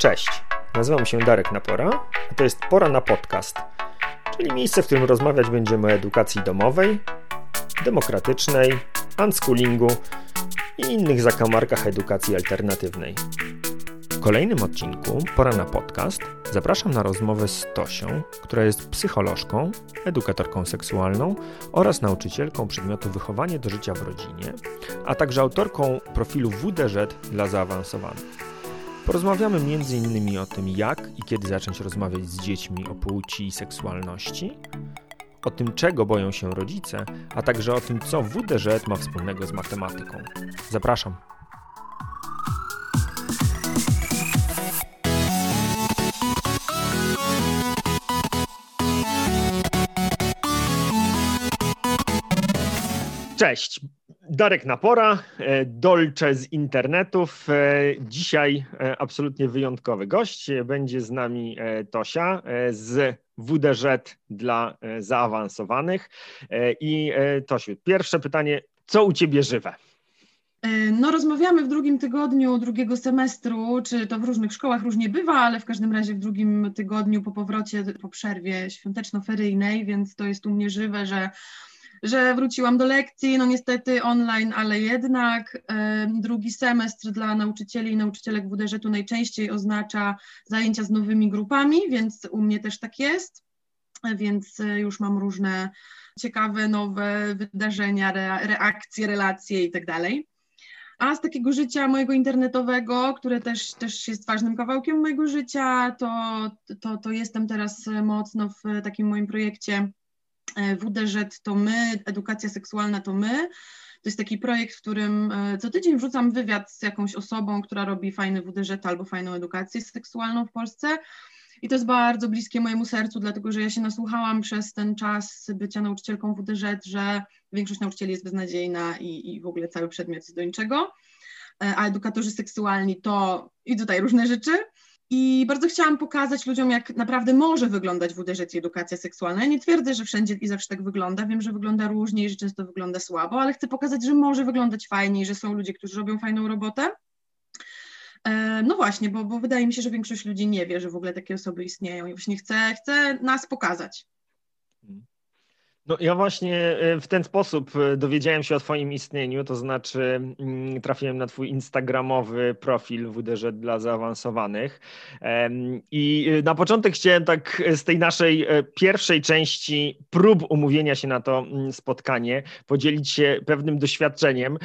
Cześć, nazywam się Darek Napora, a to jest Pora na Podcast, czyli miejsce, w którym rozmawiać będziemy o edukacji domowej, demokratycznej, unschoolingu i innych zakamarkach edukacji alternatywnej. W kolejnym odcinku Pora na Podcast zapraszam na rozmowę z Tosią, która jest psycholożką, edukatorką seksualną oraz nauczycielką przedmiotu wychowanie do życia w rodzinie, a także autorką profilu WDŻ dla zaawansowanych. Porozmawiamy m.in. o tym, jak i kiedy zacząć rozmawiać z dziećmi o płci i seksualności, o tym, czego boją się rodzice, a także o tym, co WDŻ ma wspólnego z matematyką. Zapraszam. Cześć, Darek Napora, e, Dolce z internetów. E, dzisiaj e, absolutnie wyjątkowy gość. Będzie z nami Tosia z WDŻ dla zaawansowanych. I Tosiu, pierwsze pytanie, co u Ciebie żywe? No, rozmawiamy w drugim tygodniu drugiego semestru, czy to w różnych szkołach różnie bywa, ale w każdym razie w drugim tygodniu po powrocie, po przerwie świąteczno-feryjnej, więc to jest u mnie żywe, że że wróciłam do lekcji, no niestety online, ale jednak drugi semestr dla nauczycieli i nauczycielek WDŻ-u najczęściej oznacza zajęcia z nowymi grupami, więc u mnie też tak jest, więc e, już mam różne ciekawe, nowe wydarzenia, reakcje, relacje i tak dalej. A z takiego życia mojego internetowego, które też, też jest ważnym kawałkiem mojego życia, to, to, to jestem teraz mocno w takim moim projekcie E, WDŻ to my, edukacja seksualna to my. To jest taki projekt, w którym e, co tydzień wrzucam wywiad z jakąś osobą, która robi fajny WDŻ albo fajną edukację seksualną w Polsce. I to jest bardzo bliskie mojemu sercu, dlatego że ja się nasłuchałam przez ten czas bycia nauczycielką WDŻ, że większość nauczycieli jest beznadziejna i, i w ogóle cały przedmiot jest do niczego. E, a edukatorzy seksualni to i tutaj różne rzeczy. I bardzo chciałam pokazać ludziom, jak naprawdę może wyglądać w WDŻ edukacja seksualna. Ja nie twierdzę, że wszędzie i zawsze tak wygląda. Wiem, że wygląda różnie i że często wygląda słabo, ale chcę pokazać, że może wyglądać fajnie i że są ludzie, którzy robią fajną robotę. E, no właśnie, bo, bo wydaje mi się, że większość ludzi nie wie, że w ogóle takie osoby istnieją i właśnie chcę, chcę nas pokazać. No, ja właśnie e, w ten sposób e, dowiedziałem się o Twoim istnieniu, to znaczy mm, trafiłem na Twój instagramowy profil WDŻ dla zaawansowanych. I e, na początek chciałem tak z tej naszej pierwszej części prób umówienia się na to mm, spotkanie podzielić się pewnym doświadczeniem,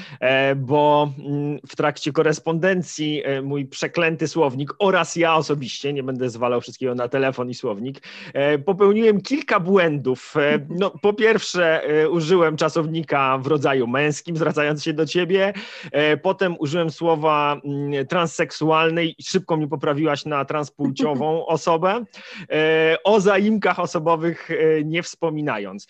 bo mm, w trakcie korespondencji mój przeklęty słownik oraz ja osobiście, nie będę zwalał wszystkiego na telefon i słownik, popełniłem kilka błędów. No, po pierwsze e, użyłem czasownika w rodzaju męskim, zwracając się do ciebie. E, potem użyłem słowa mm, transseksualnej i szybko mi poprawiłaś na transpłciową osobę. E, o zaimkach osobowych nie wspominając.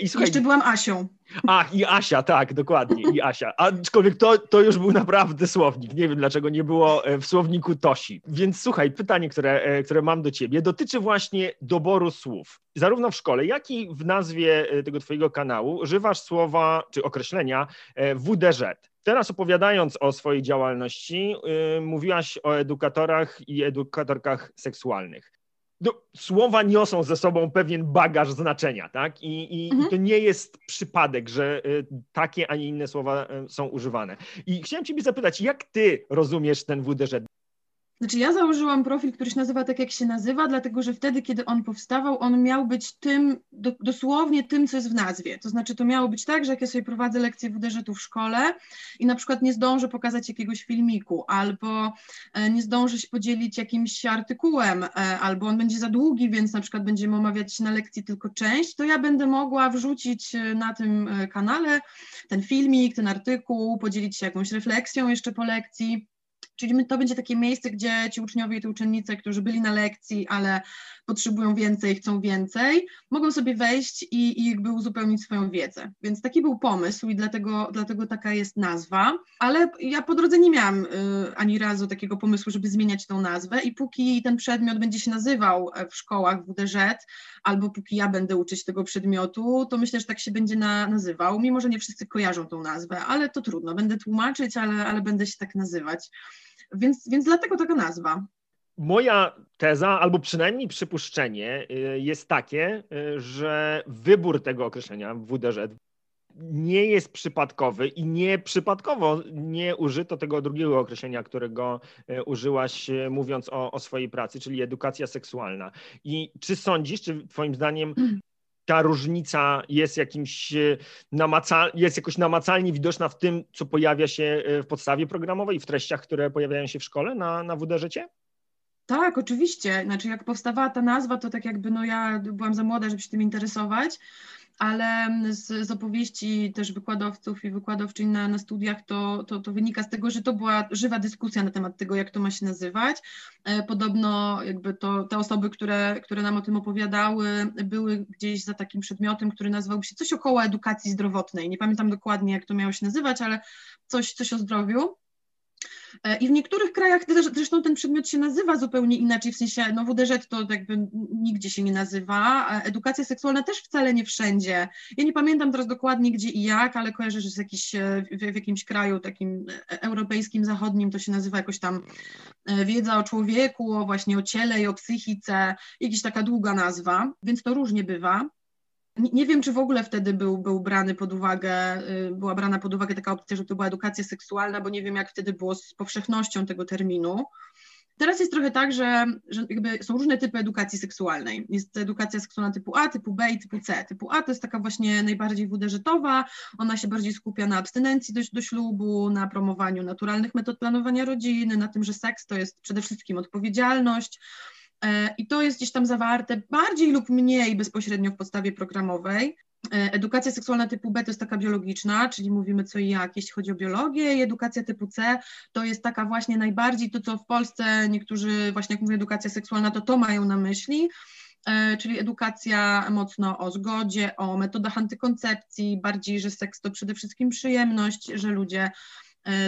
I słuchaj, Jeszcze byłam Asią. Ach, i Asia, tak, dokładnie, i Asia. Aczkolwiek to, to już był naprawdę słownik. Nie wiem, dlaczego nie było w słowniku Tosi. Więc słuchaj, pytanie, które, które mam do ciebie, dotyczy właśnie doboru słów. Zarówno w szkole, jak i w nazwie tego twojego kanału używasz słowa czy określenia e, WDŻ. Teraz opowiadając o swojej działalności, yy, mówiłaś o edukatorach i edukatorkach seksualnych. No, słowa niosą ze sobą pewien bagaż znaczenia, tak? I, i, mhm. i to nie jest przypadek, że y, takie, a nie inne słowa y, są używane. I chciałem Ciebie zapytać, jak Ty rozumiesz ten WDŻ? Znaczy ja założyłam profil, który się nazywa tak, jak się nazywa, dlatego że wtedy, kiedy on powstawał, on miał być tym, do, dosłownie tym, co jest w nazwie. To znaczy to miało być tak, że jak ja sobie prowadzę lekcje WDŻ-u w szkole i na przykład nie zdążę pokazać jakiegoś filmiku, albo e, nie zdążę się podzielić jakimś artykułem, e, albo on będzie za długi, więc na przykład będziemy omawiać na lekcji tylko część, to ja będę mogła wrzucić e, na tym kanale ten filmik, ten artykuł, podzielić się jakąś refleksją jeszcze po lekcji Czyli to będzie takie miejsce, gdzie ci uczniowie i te uczennice, którzy byli na lekcji, ale potrzebują więcej, chcą więcej, mogą sobie wejść i, i jakby uzupełnić swoją wiedzę. Więc taki był pomysł i dlatego, dlatego taka jest nazwa. Ale ja po drodze nie miałam y, ani razu takiego pomysłu, żeby zmieniać tą nazwę i póki ten przedmiot będzie się nazywał w szkołach WDŻ, albo póki ja będę uczyć tego przedmiotu, to myślę, że tak się będzie na, nazywał, mimo że nie wszyscy kojarzą tą nazwę, ale to trudno, będę tłumaczyć, ale, ale będę się tak nazywać. Więc, więc dlatego taka nazwa. Moja teza, albo przynajmniej przypuszczenie y, jest takie, y, że wybór tego określenia WDŻ nie jest przypadkowy i nie przypadkowo nie użyto tego drugiego określenia, którego y, użyłaś mówiąc o, o swojej pracy, czyli edukacja seksualna. I czy sądzisz, czy Twoim zdaniem ta różnica jest jakimś namacal, jest jakoś namacalnie widoczna w tym, co pojawia się w podstawie programowej, w treściach, które pojawiają się w szkole na, na WDŻ? Tak, oczywiście. Znaczy, jak powstawała ta nazwa, to tak jakby no ja byłam za młoda, żeby się tym interesować, ale z, z opowieści też wykładowców i wykładowczyń na, na studiach to, to, to wynika z tego, że to była żywa dyskusja na temat tego, jak to ma się nazywać. E, podobno jakby to te osoby, które, które nam o tym opowiadały, były gdzieś za takim przedmiotem, który nazywałby się coś około edukacji zdrowotnej. Nie pamiętam dokładnie, jak to miało się nazywać, ale coś, coś o zdrowiu. E, I w niektórych krajach zresztą ten przedmiot się nazywa zupełnie inaczej, w sensie no WDŻ to jakby nigdzie się nie nazywa, edukacja seksualna też wcale nie wszędzie. Ja nie pamiętam teraz dokładnie gdzie i jak, ale kojarzę, że jakiś, e, w, w jakimś kraju takim e, europejskim, zachodnim to się nazywa jakoś tam wiedza o człowieku, o właśnie o ciele i o psychice, jakaś taka długa nazwa, więc to różnie bywa. Nie wiem, czy w ogóle wtedy był, był brany pod uwagę, y, była brana pod uwagę taka opcja, że to była edukacja seksualna, bo nie wiem, jak wtedy było z powszechnością tego terminu. Teraz jest trochę tak, że, że są różne typy edukacji seksualnej. Jest edukacja seksualna typu A, typu B i typu C. Typu A to jest taka właśnie najbardziej wudeżytowa, ona się bardziej skupia na abstynencji do, do ślubu, na promowaniu naturalnych metod planowania rodziny, na tym, że seks to jest przede wszystkim odpowiedzialność, I to jest gdzieś tam zawarte bardziej lub mniej bezpośrednio w podstawie programowej. E, edukacja seksualna typu B to jest taka biologiczna, czyli mówimy co i jak, jeśli chodzi o biologię, i edukacja typu C to jest taka właśnie najbardziej to, co w Polsce niektórzy, właśnie jak mówię edukacja seksualna, to to mają na myśli, e, czyli edukacja mocno o zgodzie, o metodach antykoncepcji, bardziej, że seks to przede wszystkim przyjemność, że ludzie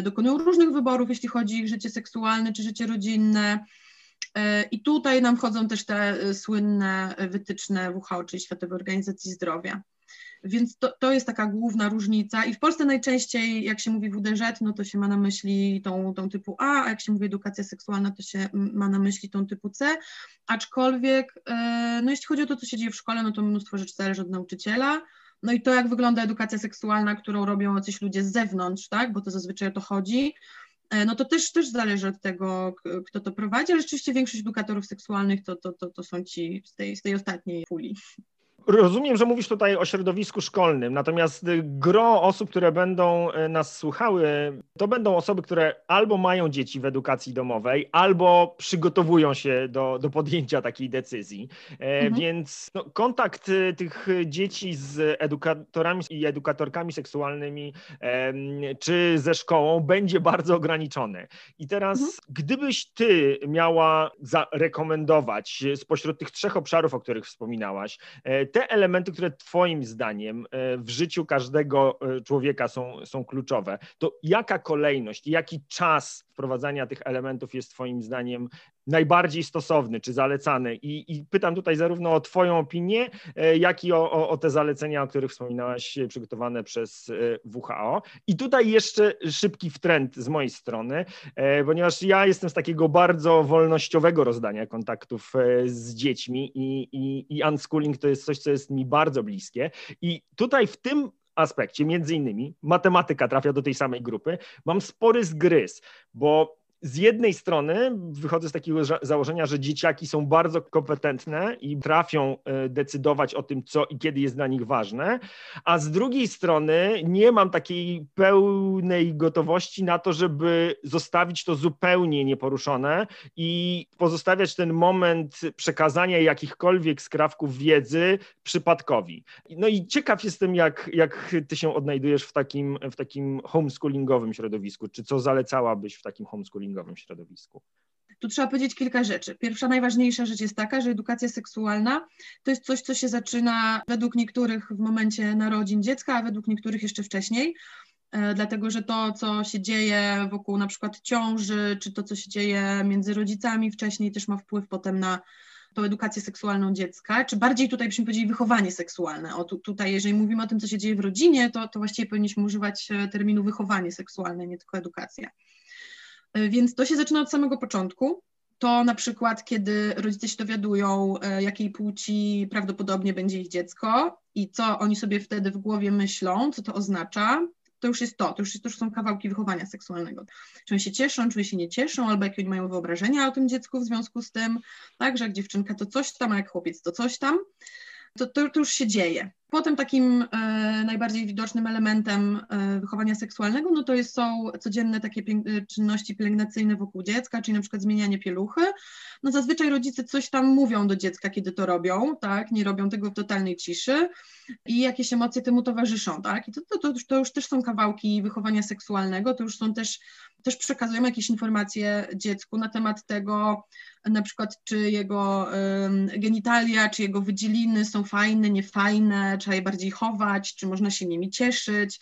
dokonują różnych wyborów, jeśli chodzi o ich życie seksualne czy życie rodzinne, E, I tutaj nam wchodzą też te e, słynne wytyczne WHO, czyli Światowej Organizacji Zdrowia. Więc to, to jest taka główna różnica. I w Polsce najczęściej, jak się mówi WDŻ, no to się ma na myśli tą, tą typu A, a jak się mówi edukacja seksualna, to się ma na myśli tą typu C. Aczkolwiek, e, no jeśli chodzi o to, co się dzieje w szkole, no to mnóstwo rzeczy zależy od nauczyciela. No i to, jak wygląda edukacja seksualna, którą robią jacyś ludzie z zewnątrz, tak, bo to zazwyczaj o to chodzi, E, no to też, też zależy od tego, kto to prowadzi, ale rzeczywiście większość edukatorów seksualnych to, to, to, to są ci z tej, z tej ostatniej puli. Rozumiem, że mówisz tutaj o środowisku szkolnym, natomiast gro osób, które będą e, nas słuchały, to będą osoby, które albo mają dzieci w edukacji domowej, albo przygotowują się do, do podjęcia takiej decyzji. E, mhm. Więc no, kontakt e, tych dzieci z edukatorami i edukatorkami seksualnymi czy ze szkołą będzie bardzo ograniczony. I teraz, mhm. gdybyś ty miała zarekomendować spośród tych trzech obszarów, o których wspominałaś, te elementy, które Twoim zdaniem e, w życiu każdego e, człowieka są, są kluczowe, to jaka kolejność, jaki czas wprowadzania tych elementów jest Twoim zdaniem najbardziej stosowny czy zalecany? I, i pytam tutaj zarówno o Twoją opinię, e, jak i o, o, o, te zalecenia, o których wspominałaś, przygotowane przez WHO. I tutaj jeszcze szybki wtrend z mojej strony, ponieważ ja jestem z takiego bardzo wolnościowego rozdania kontaktów z dziećmi i, i, i unschooling to jest coś, co jest mi bardzo bliskie. I tutaj w tym aspekcie, między innymi, matematyka trafia do tej samej grupy, mam spory zgryz, bo z jednej strony wychodzę z takiego założenia, że dzieciaki są bardzo kompetentne i trafią e, decydować o tym, co i kiedy jest dla nich ważne, a z drugiej strony nie mam takiej pełnej gotowości na to, żeby zostawić to zupełnie nieporuszone i pozostawiać ten moment przekazania jakichkolwiek skrawków wiedzy przypadkowi. No i ciekaw jestem, jak, jak ty się odnajdujesz w takim, w takim homeschoolingowym środowisku, czy co zalecałabyś w takim homeschoolingowym środowisku? Tu trzeba powiedzieć kilka rzeczy. Pierwsza, najważniejsza rzecz jest taka, że edukacja seksualna to jest coś, co się zaczyna według niektórych w momencie narodzin dziecka, a według niektórych jeszcze wcześniej e, dlatego że to, co się dzieje wokół na przykład ciąży, czy to, co się dzieje między rodzicami wcześniej, też ma wpływ potem na tą edukację seksualną dziecka, czy bardziej tutaj byśmy powiedzieli wychowanie seksualne. O, tu, tutaj, jeżeli mówimy o tym, co się dzieje w rodzinie, to, to właściwie powinniśmy używać e, terminu wychowanie seksualne, nie tylko edukacja. E, więc to się zaczyna od samego początku. to na przykład, kiedy rodzice się dowiadują, e, jakiej płci prawdopodobnie będzie ich dziecko i co oni sobie wtedy w głowie myślą, co to oznacza, to już jest to, to już, jest, to już są kawałki wychowania seksualnego. Czy oni się cieszą, czy się nie cieszą, albo jakie oni mają wyobrażenia o tym dziecku w związku z tym, tak, że jak dziewczynka to coś tam, a jak chłopiec to coś tam to, to, to już się dzieje. Potem takim e, najbardziej widocznym elementem e, wychowania seksualnego, no to jest, są codzienne takie e, czynności pielęgnacyjne wokół dziecka, czyli na przykład zmienianie pieluchy. No zazwyczaj rodzice coś tam mówią do dziecka, kiedy to robią, tak, nie robią tego w totalnej ciszy i jakieś emocje temu towarzyszą, tak, i to, to, to, to już też są kawałki wychowania seksualnego, to już są też, też przekazują jakieś informacje dziecku na temat tego, na przykład czy jego genitalia, czy jego wydzieliny są fajne, niefajne, trzeba je bardziej chować, czy można się nimi cieszyć.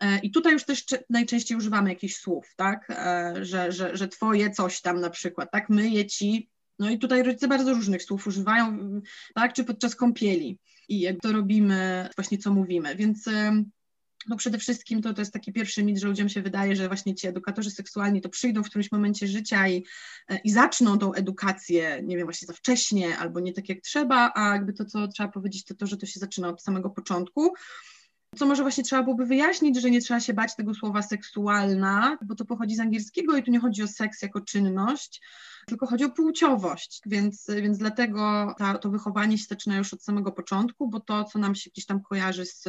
E, I tutaj już też najczęściej używamy jakichś słów, tak, e, że, że, że twoje coś tam na przykład, tak, myje ci, no i tutaj rodzice bardzo różnych słów używają, tak, czy podczas kąpieli. I jak to robimy, właśnie co mówimy, więc no przede wszystkim to, to jest taki pierwszy mit, że ludziom się wydaje, że właśnie ci edukatorzy seksualni to przyjdą w którymś momencie życia i, i zaczną tą edukację, nie wiem, właśnie za wcześnie albo nie tak jak trzeba, a jakby to, co trzeba powiedzieć, to to, że to się zaczyna od samego początku. Co może właśnie trzeba byłoby wyjaśnić, że nie trzeba się bać tego słowa seksualna, bo to pochodzi z angielskiego i tu nie chodzi o seks jako czynność, tylko chodzi o płciowość, więc, więc dlatego ta, to wychowanie się zaczyna już od samego początku, bo to, co nam się gdzieś tam kojarzy z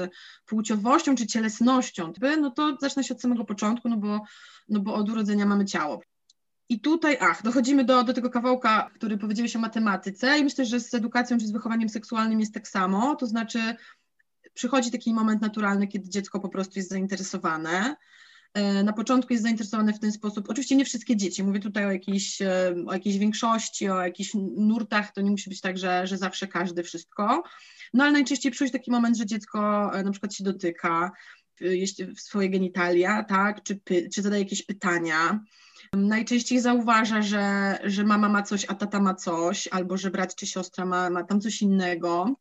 płciowością czy cielesnością, no to zaczyna się od samego początku, no bo, no bo od urodzenia mamy ciało. I tutaj, ach, dochodzimy do, do tego kawałka, który powiedziałeś o matematyce i myślę, że z edukacją czy z wychowaniem seksualnym jest tak samo, to znaczy przychodzi taki moment naturalny, kiedy dziecko po prostu jest zainteresowane. E, na początku jest zainteresowane w ten sposób. Oczywiście nie wszystkie dzieci, mówię tutaj o jakiejś, e, o jakiejś większości, o jakichś nurtach, to nie musi być tak, że, że zawsze każdy wszystko. No ale najczęściej przychodzi taki moment, że dziecko e, na przykład się dotyka w swoje genitalia, tak, czy, czy zadaje jakieś pytania. Najczęściej zauważa, że, że mama ma coś, a tata ma coś, albo że brat czy siostra ma, ma tam coś innego.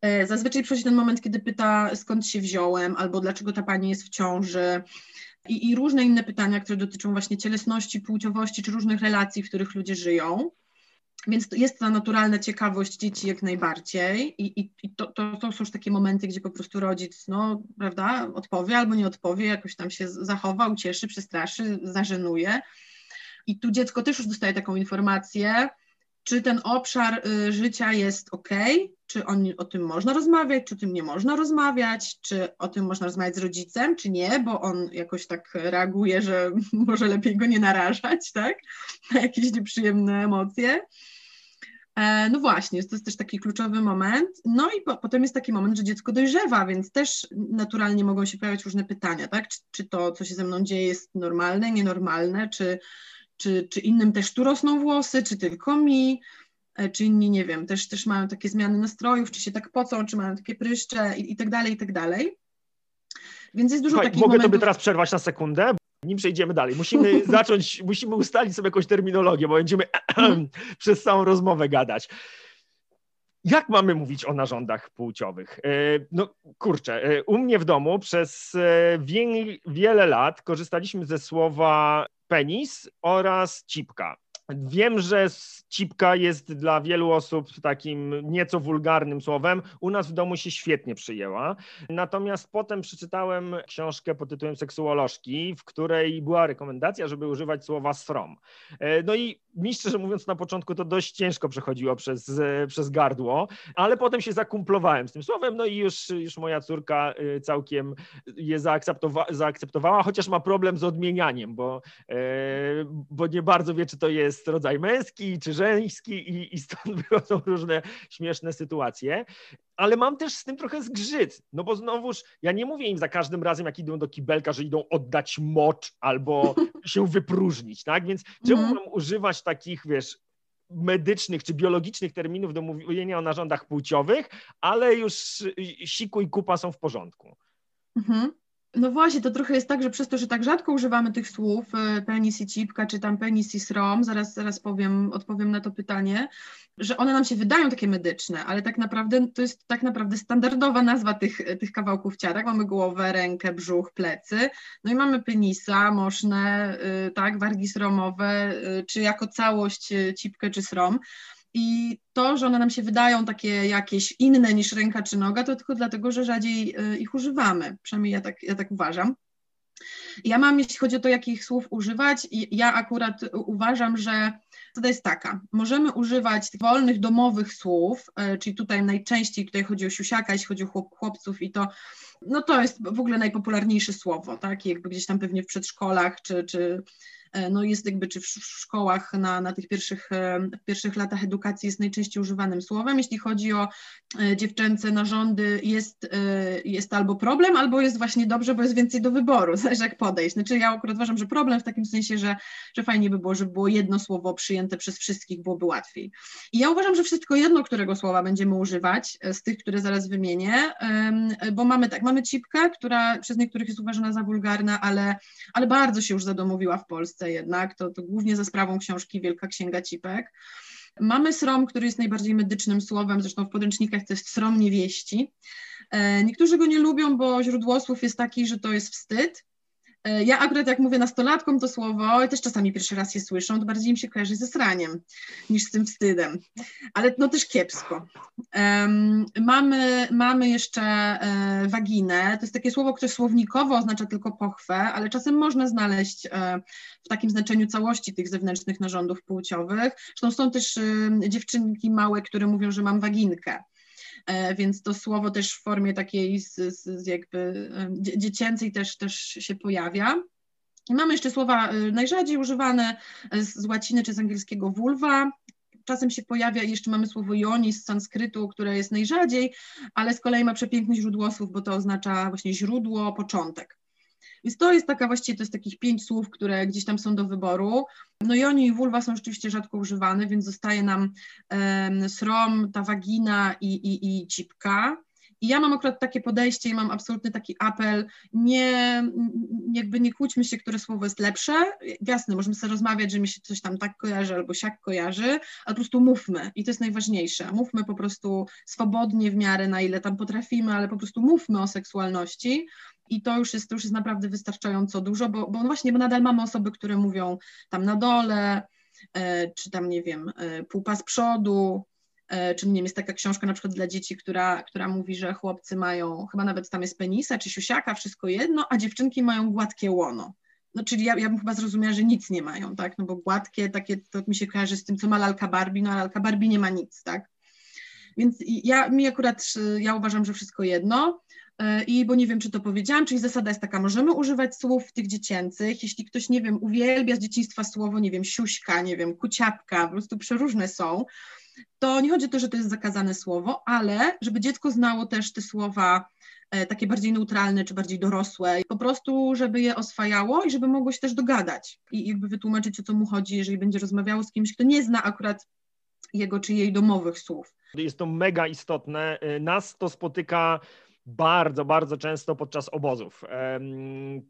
E, zazwyczaj przychodzi ten moment, kiedy pyta, skąd się wziąłem, albo dlaczego ta pani jest w ciąży. I, I, różne inne pytania, które dotyczą właśnie cielesności, płciowości, czy różnych relacji, w których ludzie żyją. Więc jest ta naturalna ciekawość dzieci jak najbardziej i, i, i to, to, to, są już takie momenty, gdzie po prostu rodzic, no, prawda, odpowie albo nie odpowie, jakoś tam się zachowa, ucieszy, przestraszy, zażenuje. I tu dziecko też już dostaje taką informację, czy ten obszar y, życia jest ok, czy on, o tym można rozmawiać, czy o tym nie można rozmawiać, czy o tym można rozmawiać z rodzicem, czy nie, bo on jakoś tak reaguje, że może lepiej go nie narażać, tak, na jakieś nieprzyjemne emocje. E, no właśnie, to jest też taki kluczowy moment. No i po, potem jest taki moment, że dziecko dojrzewa, więc też naturalnie mogą się pojawiać różne pytania, tak? Czy, czy to, co się ze mną dzieje, jest normalne, nienormalne, czy, czy, czy innym też tu rosną włosy, czy tylko mi, e, czy inni, nie wiem, też, też mają takie zmiany nastrojów, czy się tak pocą, czy mają takie pryszcze i, i tak dalej, i tak dalej. Więc jest dużo Słuchaj, takich mogę momentów... tobie teraz przerwać na sekundę? Nim przejdziemy dalej, musimy zacząć, musimy ustalić sobie jakąś terminologię, bo będziemy przez całą rozmowę gadać. Jak mamy mówić o narządach płciowych? E, no kurczę, e, u mnie w domu przez wie, wiele lat korzystaliśmy ze słowa penis oraz cipka. Wiem, że cipka jest dla wielu osób takim nieco wulgarnym słowem. U nas w domu się świetnie przyjęła. Natomiast potem przeczytałem książkę pod tytułem Seksuolożki, w której była rekomendacja, żeby używać słowa strom. E, no i mi szczerze mówiąc na początku to dość ciężko przechodziło przez, przez gardło, ale potem się zakumplowałem z tym słowem, no i już, już moja córka y, całkiem je zaakceptowa zaakceptowała, chociaż ma problem z odmienianiem, bo, e, bo nie bardzo wie, czy to jest rodzaj męski, czy żeński i, i stąd wychodzą różne śmieszne sytuacje ale mam też z tym trochę zgrzyt, no bo znowuż ja nie mówię im za każdym razem, jak idą do kibelka, że idą oddać mocz albo się wypróżnić, tak? Więc czemu mm. mam używać takich, wiesz, medycznych czy biologicznych terminów do mówienia o narządach płciowych, ale już siku i kupa są w porządku. Mhm. No właśnie, to trochę jest tak, że przez to, że tak rzadko używamy tych słów, e, penis i cipka, czy tam penis i srom, zaraz, zaraz powiem, odpowiem na to pytanie, że one nam się wydają takie medyczne, ale tak naprawdę to jest tak naprawdę standardowa nazwa tych, tych kawałków ciała, tak? Mamy głowę, rękę, brzuch, plecy, no i mamy penisa, moszne, y, tak, wargi sromowe, y, czy jako całość y, cipkę czy srom. I to, że one nam się wydają takie jakieś inne niż ręka czy noga, to tylko dlatego, że rzadziej ich używamy. Przynajmniej ja tak, ja tak uważam. Ja mam, jeśli chodzi o to, jakich słów używać, ja akurat uważam, że zasada jest taka, możemy używać wolnych, domowych słów, e, czyli tutaj najczęściej tutaj chodzi o siusiaka, jeśli chodzi o chłop, chłopców i to, no to jest w ogóle najpopularniejsze słowo, tak, jakby gdzieś tam pewnie w przedszkolach, czy, czy no jest jakby, czy w szkołach na, na tych pierwszych, e, pierwszych latach edukacji jest najczęściej używanym słowem. Jeśli chodzi o e, dziewczęce narządy, jest, jest albo problem, albo jest właśnie dobrze, bo jest więcej do wyboru, zależy jak podejść. Znaczy ja akurat uważam, że problem w takim sensie, że, że fajnie by było, żeby było jedno słowo przyjęte przez wszystkich, byłoby łatwiej. I ja uważam, że wszystko jedno, którego słowa będziemy używać, z tych, które zaraz wymienię, bo mamy tak, mamy cipkę, która przez niektórych jest uważana za wulgarna, ale, ale bardzo się już zadomowiła w Polsce Polsce jednak, to, to głównie za sprawą książki Wielka Księga Cipek. Mamy srom, który jest najbardziej medycznym słowem, zresztą w podręcznikach to jest srom niewieści. E, niektórzy go nie lubią, bo źródło słów jest taki, że to jest wstyd, ja akurat jak mówię nastolatkom to słowo, też czasami pierwszy raz je słyszą, to bardziej im się kojarzy ze sraniem niż z tym wstydem, ale no też kiepsko. Um, mamy, mamy jeszcze e, waginę, to jest takie słowo, które słownikowo oznacza tylko pochwę, ale czasem można znaleźć e, w takim znaczeniu całości tych zewnętrznych narządów płciowych. Zresztą są też e, dziewczynki małe, które mówią, że mam waginkę. E, więc to słowo też w formie takiej z, z jakby dziecięcej też, też się pojawia. I mamy jeszcze słowa e, najrzadziej używane z, z łaciny czy z angielskiego vulva, czasem się pojawia i jeszcze mamy słowo joni z sanskrytu, które jest najrzadziej, ale z kolei ma przepiękne źródło słów, bo to oznacza właśnie źródło, początek. Więc to jest taka właściwie, to jest takich pięć słów, które gdzieś tam są do wyboru. No i oni i vulva są rzeczywiście rzadko używane, więc zostaje nam um, srom, ta wagina i, i, i cipka. I ja mam akurat takie podejście i mam absolutny taki apel, nie, jakby nie kłóćmy się, które słowo jest lepsze. Jasne, możemy sobie rozmawiać, że mi się coś tam tak kojarzy albo siak kojarzy, ale po prostu mówmy i to jest najważniejsze. Mówmy po prostu swobodnie w miarę, na ile tam potrafimy, ale po prostu mówmy o seksualności, i to już jest, to już jest naprawdę wystarczająco dużo, bo, bo właśnie bo nadal mamy osoby, które mówią tam na dole, e, czy tam nie wiem, e, półpa z przodu, e, czy nie wiem, jest taka książka na przykład dla dzieci, która, która mówi, że chłopcy mają, chyba nawet tam jest penisa czy siusiaka, wszystko jedno, a dziewczynki mają gładkie łono. No, czyli ja, ja bym chyba zrozumiała, że nic nie mają, tak, no bo gładkie, takie, to mi się kojarzy z tym, co ma lalka Barbie, no a lalka Barbie nie ma nic, tak. Więc ja, mi akurat, ja uważam, że wszystko jedno. E, I bo nie wiem, czy to powiedziałam, czyli zasada jest taka, możemy używać słów tych dziecięcych, jeśli ktoś, nie wiem, uwielbia z dzieciństwa słowo, nie wiem, siuśka, nie wiem, kuciapka, po prostu przeróżne są, to nie chodzi o to, że to jest zakazane słowo, ale żeby dziecko znało też te słowa e, takie bardziej neutralne czy bardziej dorosłe, po prostu żeby je oswajało i żeby mogło się też dogadać i jakby wytłumaczyć, o co mu chodzi, jeżeli będzie rozmawiało z kimś, kto nie zna akurat jego czy jej domowych słów. Jest to mega istotne. E, nas to spotyka bardzo, bardzo często podczas obozów,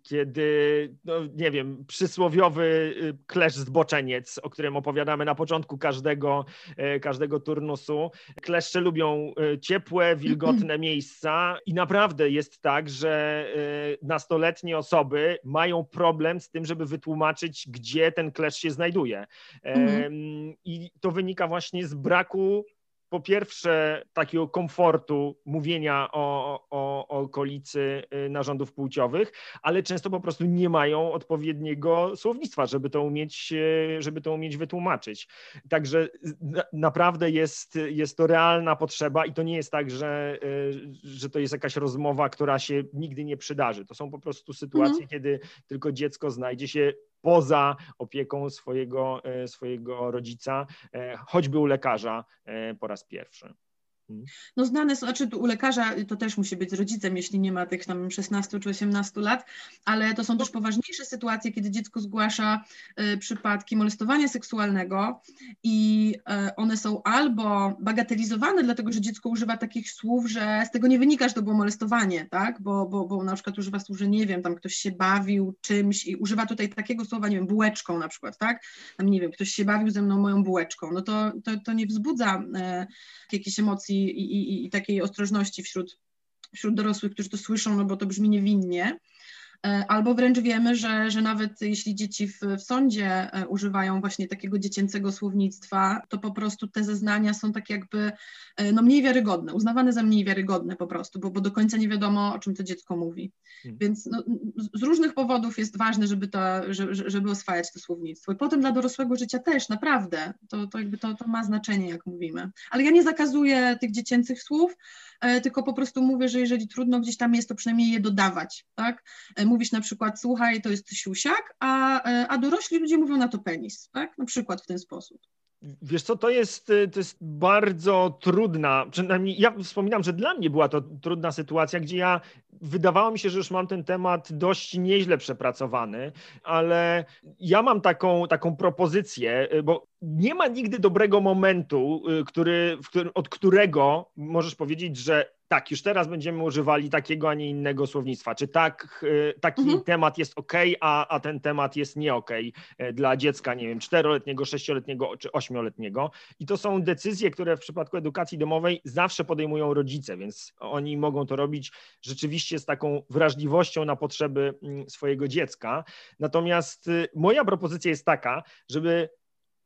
kiedy, no nie wiem, przysłowiowy y, klesz zboczeniec, o którym opowiadamy na początku każdego, e, każdego turnusu. Kleszcze lubią e, ciepłe, wilgotne miejsca i naprawdę jest tak, że e, nastoletnie osoby mają problem z tym, żeby wytłumaczyć, gdzie ten klesz się znajduje. Mhm. I to wynika właśnie z braku po pierwsze takiego komfortu mówienia o, o, o okolicy y, narządów płciowych, ale często po prostu nie mają odpowiedniego słownictwa, żeby to umieć, y, żeby to umieć wytłumaczyć. Także naprawdę jest, jest to realna potrzeba i to nie jest tak, że, y, że to jest jakaś rozmowa, która się nigdy nie przydarzy. To są po prostu sytuacje, mhm. kiedy tylko dziecko znajdzie się poza opieką swojego, e, swojego rodzica, e, choćby u lekarza e, po raz pierwszy. Mhm. No znane są, znaczy u lekarza to też musi być z rodzicem, jeśli nie ma tych tam 16 czy 18 lat, ale to są też poważniejsze sytuacje, kiedy dziecko zgłasza y, przypadki molestowania seksualnego i y, one są albo bagatelizowane, dlatego że dziecko używa takich słów, że z tego nie wynika, że to było molestowanie, tak, bo, bo, bo na przykład używa słów, że nie wiem, tam ktoś się bawił czymś i używa tutaj takiego słowa, nie wiem, bułeczką na przykład, tak, tam nie wiem, ktoś się bawił ze mną moją bułeczką, no to, to, to nie wzbudza y, jakichś emocji i, i, i takiej ostrożności wśród, wśród dorosłych, którzy to słyszą, no bo to brzmi niewinnie. E, albo wręcz wiemy, że, że nawet jeśli dzieci w, w sądzie e, używają właśnie takiego dziecięcego słownictwa, to po prostu te zeznania są tak jakby e, no, mniej wiarygodne, uznawane za mniej wiarygodne po prostu, bo, bo do końca nie wiadomo, o czym to dziecko mówi. Hmm. Więc no, z różnych powodów jest ważne, żeby, to, żeby oswajać to słownictwo. I potem dla dorosłego życia też, naprawdę, to, to jakby to, to ma znaczenie, jak mówimy. Ale ja nie zakazuję tych dziecięcych słów, tylko po prostu mówię, że jeżeli trudno gdzieś tam jest, to przynajmniej je dodawać, tak? Mówisz na przykład, słuchaj, to jest siusiak, a, a dorośli ludzie mówią na to penis, tak? Na przykład w ten sposób. Wiesz co, to jest, to jest bardzo trudna, przynajmniej ja wspominam, że dla mnie była to trudna sytuacja, gdzie ja wydawało mi się, że już mam ten temat dość nieźle przepracowany, ale ja mam taką, taką propozycję, bo nie ma nigdy dobrego momentu, który, od którego możesz powiedzieć, że tak, już teraz będziemy używali takiego, a nie innego słownictwa. Czy tak, e, taki mhm. temat jest ok, a, a ten temat jest nie ok dla dziecka, nie wiem, czteroletniego, sześcioletniego czy ośmioletniego. I to są decyzje, które w przypadku edukacji domowej zawsze podejmują rodzice, więc oni mogą to robić rzeczywiście z taką wrażliwością na potrzeby mm, swojego dziecka. Natomiast y, moja propozycja jest taka, żeby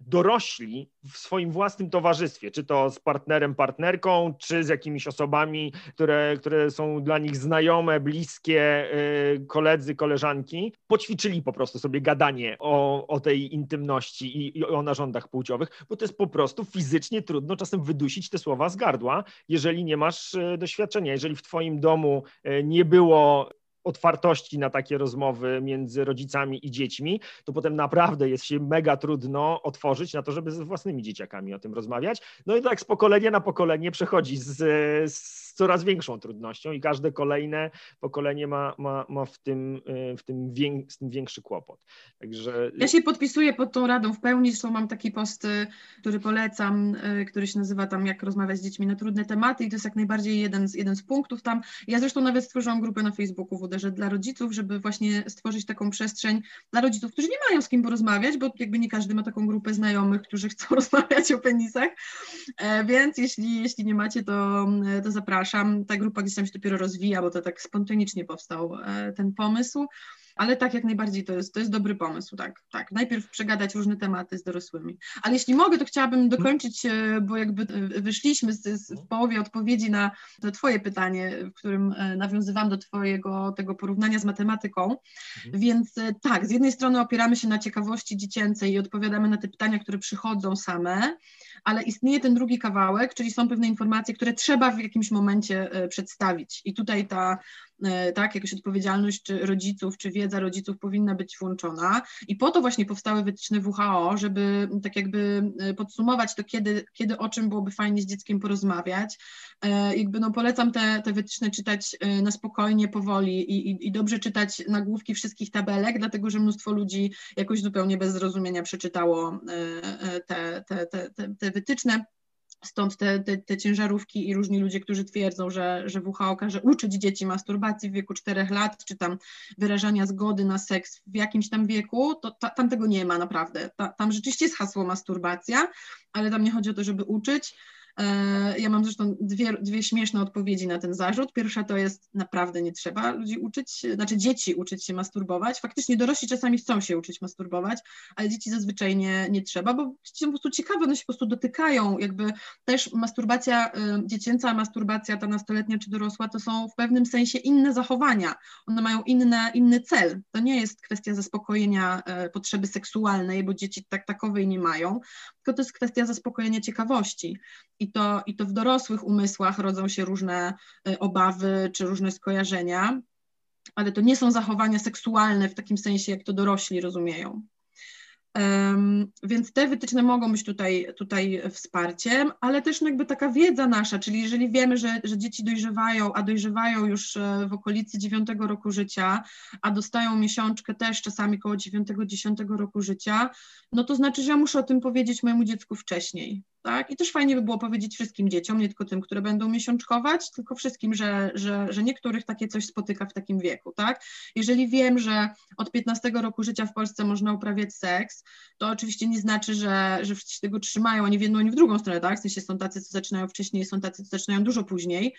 dorośli w swoim własnym towarzystwie, czy to z partnerem, partnerką, czy z jakimiś osobami, które, które są dla nich znajome, bliskie, y, koledzy, koleżanki, poćwiczyli po prostu sobie gadanie o, o tej intymności i, i o narządach płciowych, bo to jest po prostu fizycznie trudno czasem wydusić te słowa z gardła, jeżeli nie masz y, doświadczenia. Jeżeli w twoim domu y, nie było otwartości na takie rozmowy między rodzicami i dziećmi, to potem naprawdę jest się mega trudno otworzyć na to, żeby ze własnymi dzieciakami o tym rozmawiać. No i tak z pokolenia na pokolenie przechodzi z, z coraz większą trudnością i każde kolejne pokolenie ma, ma, ma w, tym, w, tym wię, z tym większy kłopot. Także... Ja się podpisuję pod tą radą w pełni, zresztą mam taki post, który polecam, który się nazywa tam jak rozmawiać z dziećmi na trudne tematy i to jest jak najbardziej jeden z, jeden z punktów tam. Ja zresztą nawet stworzyłam grupę na Facebooku WD, że dla rodziców, żeby właśnie stworzyć taką przestrzeń dla rodziców, którzy nie mają z kim porozmawiać, bo jakby nie każdy ma taką grupę znajomych, którzy chcą rozmawiać o penisach, e, więc jeśli, jeśli nie macie, to, to zapraszam zapraszam. Ta grupa gdzieś tam się dopiero rozwija, bo to tak spontanicznie powstał e, ten pomysł. Ale tak, jak najbardziej to jest, to jest dobry pomysł, tak, tak. Najpierw przegadać różne tematy z dorosłymi. Ale jeśli mogę, to chciałabym dokończyć, e, bo jakby e, wyszliśmy z, z, w połowie odpowiedzi na to twoje pytanie, w którym nawiązywałam do twojego tego porównania z matematyką. Mhm. Więc tak, z jednej strony opieramy się na ciekawości dziecięcej i odpowiadamy na te pytania, które przychodzą same, ale istnieje ten drugi kawałek, czyli są pewne informacje, które trzeba w jakimś momencie e, przedstawić. I tutaj ta E, tak, jakaś odpowiedzialność czy rodziców, czy wiedza rodziców powinna być włączona. I po to właśnie powstały wytyczne WHO, żeby tak jakby e, podsumować to, kiedy, kiedy o czym byłoby fajnie z dzieckiem porozmawiać. E, jakby no polecam te, te wytyczne czytać na spokojnie, powoli i, i, i dobrze czytać nagłówki wszystkich tabelek, dlatego że mnóstwo ludzi jakoś zupełnie bez zrozumienia przeczytało te, te, te, te, te wytyczne. Stąd te, te, te, ciężarówki i różni ludzie, którzy twierdzą, że, że WHO każe uczyć dzieci masturbacji w wieku 4 lat, czy tam wyrażania zgody na seks w jakimś tam wieku, to ta, tam tego nie ma naprawdę. Ta, tam rzeczywiście jest hasło masturbacja, ale tam nie chodzi o to, żeby uczyć, ja mam zresztą dwie, dwie śmieszne odpowiedzi na ten zarzut. Pierwsza to jest naprawdę nie trzeba ludzi uczyć, znaczy dzieci uczyć się masturbować. Faktycznie dorośli czasami chcą się uczyć masturbować, ale dzieci zazwyczaj nie, nie trzeba, bo dzieci są po prostu ciekawe, one się po prostu dotykają. Jakby też masturbacja y, dziecięca, masturbacja ta nastoletnia czy dorosła to są w pewnym sensie inne zachowania. One mają inne, inny cel. To nie jest kwestia zaspokojenia y, potrzeby seksualnej, bo dzieci tak takowej nie mają, tylko to jest kwestia zaspokojenia ciekawości. I to, I to w dorosłych umysłach rodzą się różne y, obawy czy różne skojarzenia, ale to nie są zachowania seksualne w takim sensie, jak to dorośli rozumieją. Więc te wytyczne mogą być tutaj, tutaj wsparciem, ale też no jakby taka wiedza nasza, czyli jeżeli wiemy, że, że dzieci dojrzewają, a dojrzewają już e, w okolicy 9 roku życia, a dostają miesiączkę też czasami koło 9-10 roku życia, no to znaczy, że ja muszę o tym powiedzieć mojemu dziecku wcześniej. Tak? I też fajnie by było powiedzieć wszystkim dzieciom, nie tylko tym, które będą miesiączkować, tylko wszystkim, że, że, że niektórych takie coś spotyka w takim wieku. Tak? Jeżeli wiem, że od 15 roku życia w Polsce można uprawiać seks, to oczywiście nie znaczy, że, że wszyscy tego trzymają ani w jedną, ani w drugą stronę. Tak? W sensie są tacy, co zaczynają wcześniej, są tacy, co zaczynają dużo później.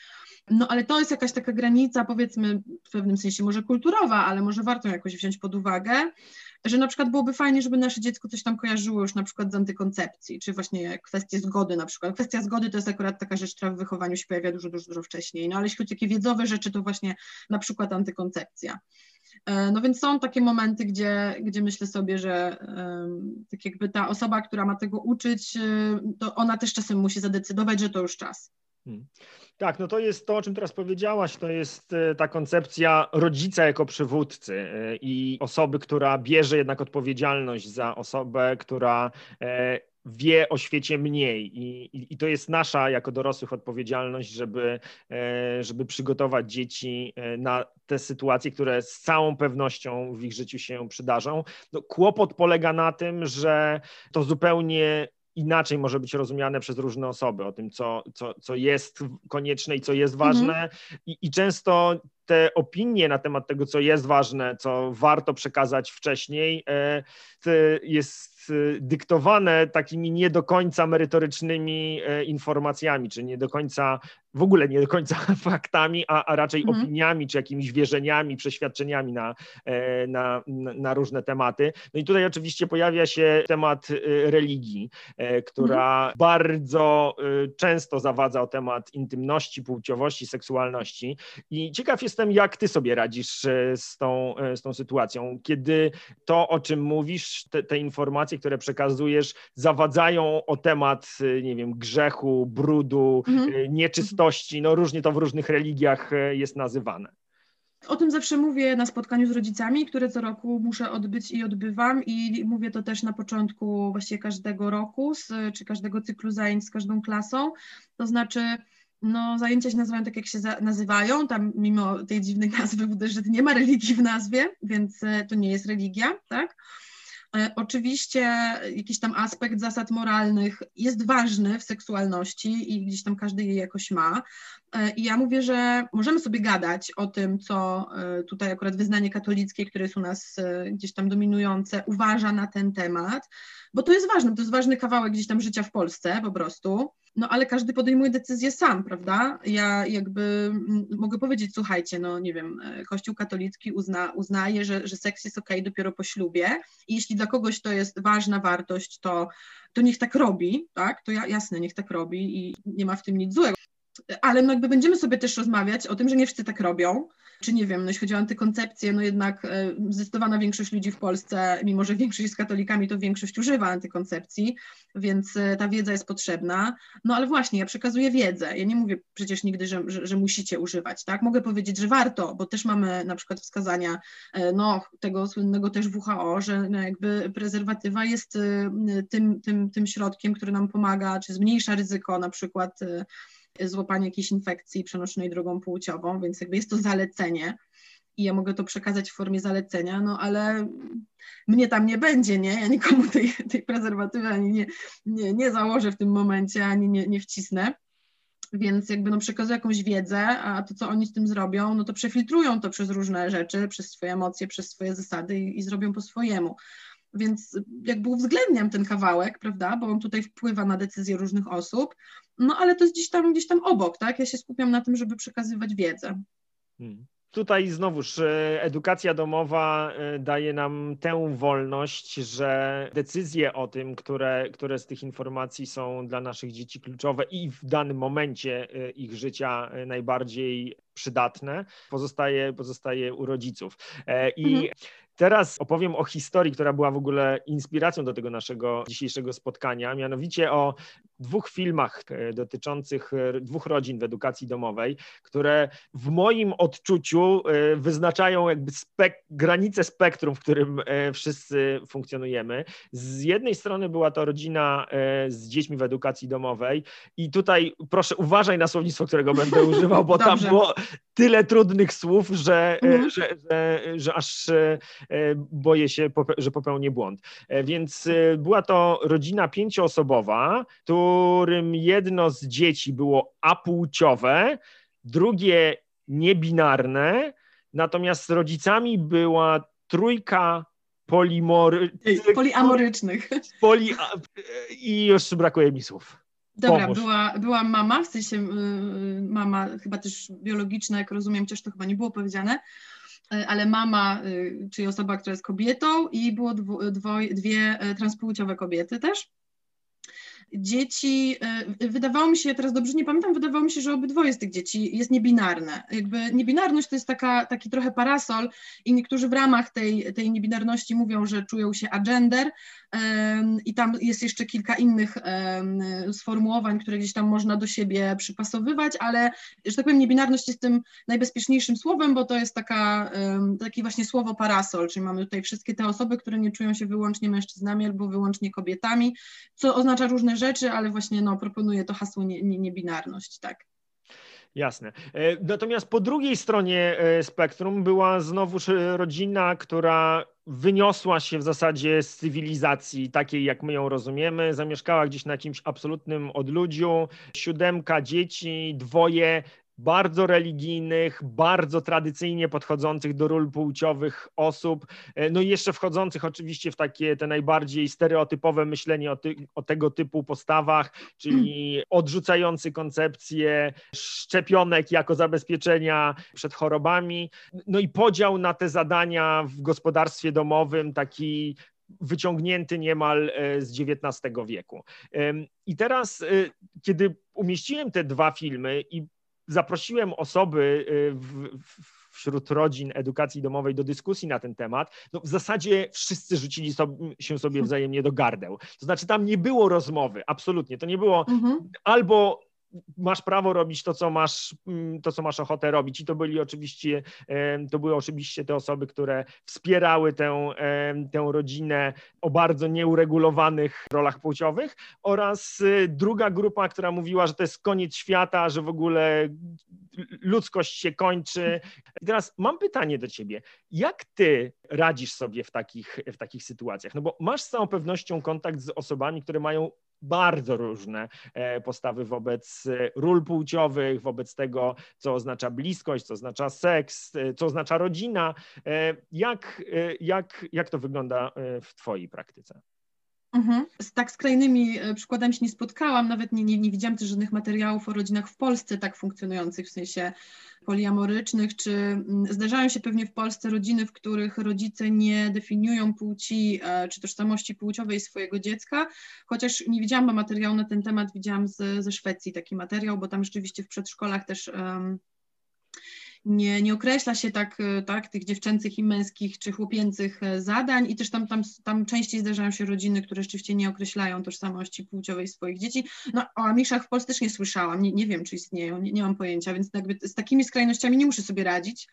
No ale to jest jakaś taka granica, powiedzmy, w pewnym sensie może kulturowa, ale może warto jakoś wziąć pod uwagę że na przykład byłoby fajnie, żeby nasze dziecko coś tam kojarzyło już na przykład z antykoncepcji, czy właśnie kwestie zgody na przykład. Kwestia zgody to jest akurat taka rzecz, która w wychowaniu się pojawia dużo, dużo, dużo wcześniej, no ale jeśli chodzi o takie wiedzowe rzeczy, to właśnie na przykład antykoncepcja. E, no więc są takie momenty, gdzie, gdzie myślę sobie, że tak jakby ta osoba, która ma tego uczyć, e, to ona też czasem musi zadecydować, że to już czas. Hmm. Tak, no to jest to, o czym teraz powiedziałaś, to jest e, ta koncepcja rodzica jako przywódcy e, i osoby, która bierze jednak odpowiedzialność za osobę, która e, wie o świecie mniej I, i, i, to jest nasza jako dorosłych odpowiedzialność, żeby, żeby przygotować dzieci na te sytuacje, które z całą pewnością w ich życiu się przydarzą. No, kłopot polega na tym, że to zupełnie inaczej może być rozumiane przez różne osoby, o tym, co, co, co jest konieczne i co jest ważne. Mhm. I, I często te opinie na temat tego, co jest ważne, co warto przekazać wcześniej, e, jest dyktowane takimi nie do końca merytorycznymi e, informacjami, czy nie do końca w ogóle nie do końca faktami, a, a raczej mhm. opiniami czy jakimiś wierzeniami, przeświadczeniami na, e, na, na różne tematy. No i tutaj oczywiście pojawia się temat e, religii, e, która mhm. bardzo często zawadza o temat intymności, płciowości, seksualności. I ciekaw jestem, jak ty sobie radzisz z tą, z tą sytuacją, kiedy to, o czym mówisz, te, te informacje, które przekazujesz, zawadzają o temat, nie wiem, grzechu, brudu, mhm. nieczystości, no różnie to w różnych religiach e, jest nazywane. O tym zawsze mówię na spotkaniu z rodzicami, które co roku muszę odbyć i odbywam i mówię to też na początku właściwie każdego roku, z, czy każdego cyklu zajęć z każdą klasą, to znaczy no, zajęcia się nazywają tak, jak się nazywają, tam mimo tej dziwnej nazwy, że nie ma religii w nazwie, więc e, to nie jest religia, tak? E, oczywiście jakiś tam aspekt zasad moralnych jest ważny w seksualności i gdzieś tam każdy je jakoś ma. E, I ja mówię, że możemy sobie gadać o tym, co e, tutaj akurat wyznanie katolickie, które jest u nas gdzieś tam dominujące, uważa na ten temat, bo to jest ważne, to jest ważny kawałek gdzieś tam życia w Polsce po prostu. No ale każdy podejmuje decyzję sam, prawda? Ja jakby mogę powiedzieć, słuchajcie, no nie wiem, Kościół katolicki uzna, uznaje, że, że seks jest ok dopiero po ślubie i jeśli dla kogoś to jest ważna wartość, to, to niech tak robi, tak? To ja, jasne, niech tak robi i nie ma w tym nic złego ale no jakby będziemy sobie też rozmawiać o tym, że nie wszyscy tak robią, czy nie wiem, no jeśli chodzi o antykoncepcję, no jednak e, zdecydowana większość ludzi w Polsce, mimo że większość jest katolikami, to większość używa antykoncepcji, więc e, ta wiedza jest potrzebna. No ale właśnie, ja przekazuję wiedzę. Ja nie mówię przecież nigdy, że, że, że musicie używać, tak? Mogę powiedzieć, że warto, bo też mamy na przykład wskazania, e, no tego słynnego też WHO, że no jakby prezerwatywa jest tym, tym, tym środkiem, który nam pomaga, czy zmniejsza ryzyko na przykład złapanie jakiejś infekcji przenoszonej drogą płciową, więc jakby jest to zalecenie i ja mogę to przekazać w formie zalecenia, no ale mnie tam nie będzie, nie? Ja nikomu tej, tej prezerwatywy ani nie, nie, nie założę w tym momencie, ani nie, nie wcisnę. Więc jakby no przekazują jakąś wiedzę, a to, co oni z tym zrobią, no to przefiltrują to przez różne rzeczy, przez swoje emocje, przez swoje zasady i, i zrobią po swojemu. Więc jakby uwzględniam ten kawałek, prawda, bo on tutaj wpływa na decyzje różnych osób, no ale to jest gdzieś tam, gdzieś tam obok, tak? Ja się skupiam na tym, żeby przekazywać wiedzę. Hmm. Tutaj znowuż e, edukacja domowa e, daje nam tę wolność, że decyzje o tym, które, które z tych informacji są dla naszych dzieci kluczowe i w danym momencie e, ich życia najbardziej przydatne, pozostaje, pozostaje u rodziców. I mhm. Teraz opowiem o historii, która była w ogóle inspiracją do tego naszego dzisiejszego spotkania, mianowicie o dwóch filmach e, dotyczących e, dwóch rodzin w edukacji domowej, które w moim odczuciu e, wyznaczają jakby spek granice spektrum, w którym wszyscy funkcjonujemy. Z jednej strony była to rodzina z dziećmi w edukacji domowej i tutaj proszę uważaj na słownictwo, którego będę używał, bo tam było tyle trudnych słów, że, mhm. że, że, że aż boję się, że popełnię błąd. Więc była to rodzina pięcioosobowa, tu którym jedno z dzieci było apłciowe, drugie niebinarne, natomiast rodzicami była trójka polimory... poliamorycznych. Poli... I już brakuje mi słów. Dobra, była, była mama, w sensie yy, mama chyba też biologiczna, jak rozumiem, chociaż to chyba nie było powiedziane, yy, ale mama, yy, czyli osoba, która jest kobietą i było dwo, dwo, dwie y, transpłciowe kobiety też dzieci, e, wydawało mi się, teraz dobrze nie pamiętam, wydawało mi się, że obydwoje z tych dzieci jest niebinarne. Jakby niebinarność to jest taka, taki trochę parasol i niektórzy w ramach tej, tej niebinarności mówią, że czują się agender i tam jest jeszcze kilka innych sformułowań, które gdzieś tam można do siebie przypasowywać, ale, że tak powiem, niebinarność jest tym najbezpieczniejszym słowem, bo to jest taka, takie właśnie słowo parasol, czyli mamy tutaj wszystkie te osoby, które nie czują się wyłącznie mężczyznami albo wyłącznie kobietami, co oznacza różne rzeczy, ale właśnie no, proponuje to hasło nie, nie, niebinarność, tak. Jasne. E, natomiast po drugiej stronie e, spektrum była znowuż rodzina, która wyniosła się w zasadzie z cywilizacji takiej, jak my ją rozumiemy. Zamieszkała gdzieś na jakimś absolutnym odludziu. Siódemka dzieci, dwoje bardzo religijnych, bardzo tradycyjnie podchodzących do ról płciowych osób, e, no i jeszcze wchodzących oczywiście w takie te najbardziej stereotypowe myślenie o, ty, o tego typu postawach, czyli odrzucający koncepcję szczepionek jako zabezpieczenia przed chorobami, no i podział na te zadania w gospodarstwie domowym, taki wyciągnięty niemal e, z XIX wieku. I teraz, e, kiedy umieściłem te dwa filmy i zaprosiłem osoby y, w, wśród rodzin edukacji domowej do dyskusji na ten temat, no w zasadzie wszyscy rzucili sobie, się sobie wzajemnie do gardeł. To znaczy tam nie było rozmowy, absolutnie. To nie było mhm. albo masz prawo robić to, co masz, mm, to, co masz ochotę robić. I to byli oczywiście, to były oczywiście te osoby, które wspierały tę, tę rodzinę o bardzo nieuregulowanych rolach płciowych oraz y, druga grupa, która mówiła, że to jest koniec świata, że w ogóle ludzkość się kończy. I teraz mam pytanie do ciebie. Jak ty radzisz sobie w takich, w takich sytuacjach? No bo masz z całą pewnością kontakt z osobami, które mają bardzo różne e, postawy wobec e, ról płciowych, wobec tego, co oznacza bliskość, co oznacza seks, e, co oznacza rodzina. Jak, jak, jak to wygląda w Twojej praktyce? Mhm. Z tak skrajnymi przykładami się nie spotkałam, nawet nie, nie, nie widziałam też żadnych materiałów o rodzinach w Polsce tak funkcjonujących, w sensie poliamorycznych, czy mm, zdarzają się pewnie w Polsce rodziny, w których rodzice nie definiują płci e, czy tożsamości płciowej swojego dziecka, chociaż nie widziałam materiału na ten temat, widziałam z, ze Szwecji taki materiał, bo tam rzeczywiście w przedszkolach też um, nie, nie określa się tak, e, tak tych dziewczęcych i męskich czy chłopięcych e, zadań i też tam, tam, tam częściej zdarzają się rodziny, które rzeczywiście nie określają tożsamości płciowej swoich dzieci. No o amiszach w Polsce też nie słyszałam, nie, nie wiem czy istnieją, nie, nie mam pojęcia, więc jakby z takimi skrajnościami nie muszę sobie radzić.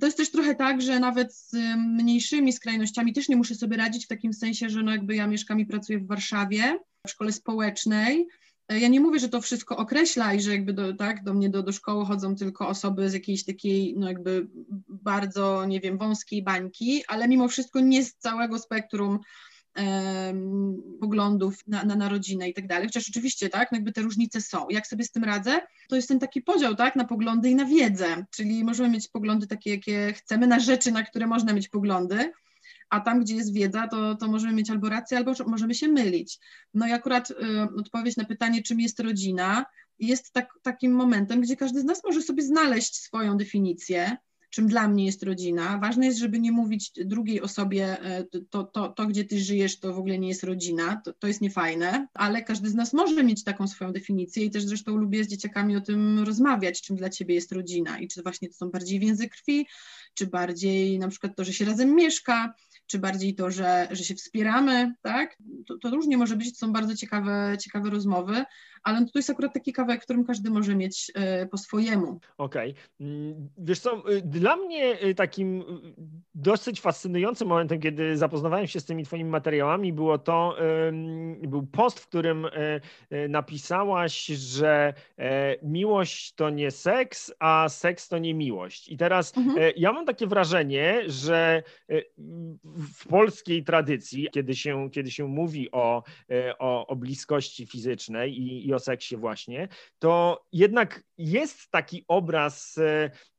To jest też trochę tak, że nawet z mniejszymi skrajnościami też nie muszę sobie radzić w takim sensie, że no jakby ja mieszkam i pracuję w Warszawie, w szkole społecznej, ja nie mówię, że to wszystko określa i że jakby do, tak, do mnie do, do szkoły chodzą tylko osoby z jakiejś takiej, no jakby bardzo, nie wiem, wąskiej bańki, ale mimo wszystko nie z całego spektrum um, poglądów na, na, na rodzinę i tak dalej. Chociaż oczywiście, tak, no jakby te różnice są. Jak sobie z tym radzę? To jest ten taki podział, tak, na poglądy i na wiedzę, czyli możemy mieć poglądy takie, jakie chcemy, na rzeczy, na które można mieć poglądy, a tam, gdzie jest wiedza, to, to możemy mieć albo rację, albo możemy się mylić. No i akurat y, odpowiedź na pytanie, czym jest rodzina, jest tak, takim momentem, gdzie każdy z nas może sobie znaleźć swoją definicję, czym dla mnie jest rodzina. Ważne jest, żeby nie mówić drugiej osobie, e, to, to, to gdzie ty żyjesz, to w ogóle nie jest rodzina, to, to jest niefajne, ale każdy z nas może mieć taką swoją definicję i też zresztą lubię z dzieciakami o tym rozmawiać, czym dla ciebie jest rodzina i czy właśnie to są bardziej więzy krwi, czy bardziej na przykład to, że się razem mieszka, czy bardziej to, że, że się wspieramy, tak? To, to różnie może być, to są bardzo ciekawe, ciekawe rozmowy, ale to jest akurat taki kawałek, którym każdy może mieć e, po swojemu. Okej. Okay. Mm, wiesz co, y, dla mnie y, takim y, dosyć fascynującym momentem, kiedy zapoznawałem się z tymi twoimi materiałami, było to, był post, w którym napisałaś, że e, miłość to nie seks, a seks to nie miłość. I teraz mhm. E, ja mam takie wrażenie, że w polskiej tradycji, kiedy się, kiedy się mówi o, o, o bliskości fizycznej i, i o seksie właśnie, to jednak jest taki obraz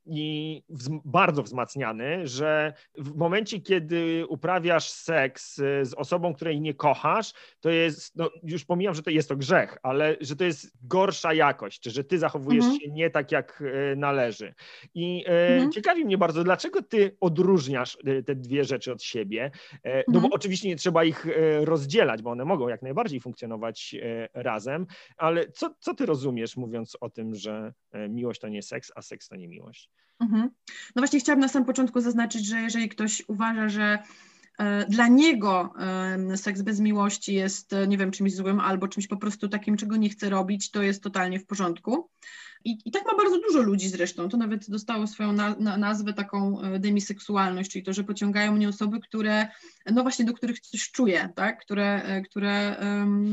i bardzo wzmacniany, że w momencie, kiedy uprawiasz seks y, z osobą, której nie kochasz, to jest, no już pomijam, że to jest to grzech, ale że to jest gorsza jakość, czy że ty zachowujesz mhm. się nie tak, jak y, należy. I e, mhm. ciekawi mnie bardzo, dlaczego ty odróżniasz y, te dwie rzeczy od siebie? No mhm. bo oczywiście nie trzeba ich rozdzielać, bo one mogą jak najbardziej funkcjonować razem, ale co, co ty rozumiesz, mówiąc o tym, że miłość to nie seks, a seks to nie miłość? Mhm. No właśnie chciałabym na samym początku zaznaczyć, że jeżeli ktoś uważa, że e, dla niego seks bez miłości jest, nie wiem, czymś złym albo czymś po prostu takim, czego nie chce robić, to jest totalnie w porządku. I, I, tak ma bardzo dużo ludzi zresztą. To nawet dostało swoją na, na, nazwę taką e, demiseksualność, czyli to, że pociągają mnie osoby, które, no właśnie do których coś czuję, tak? które, e, które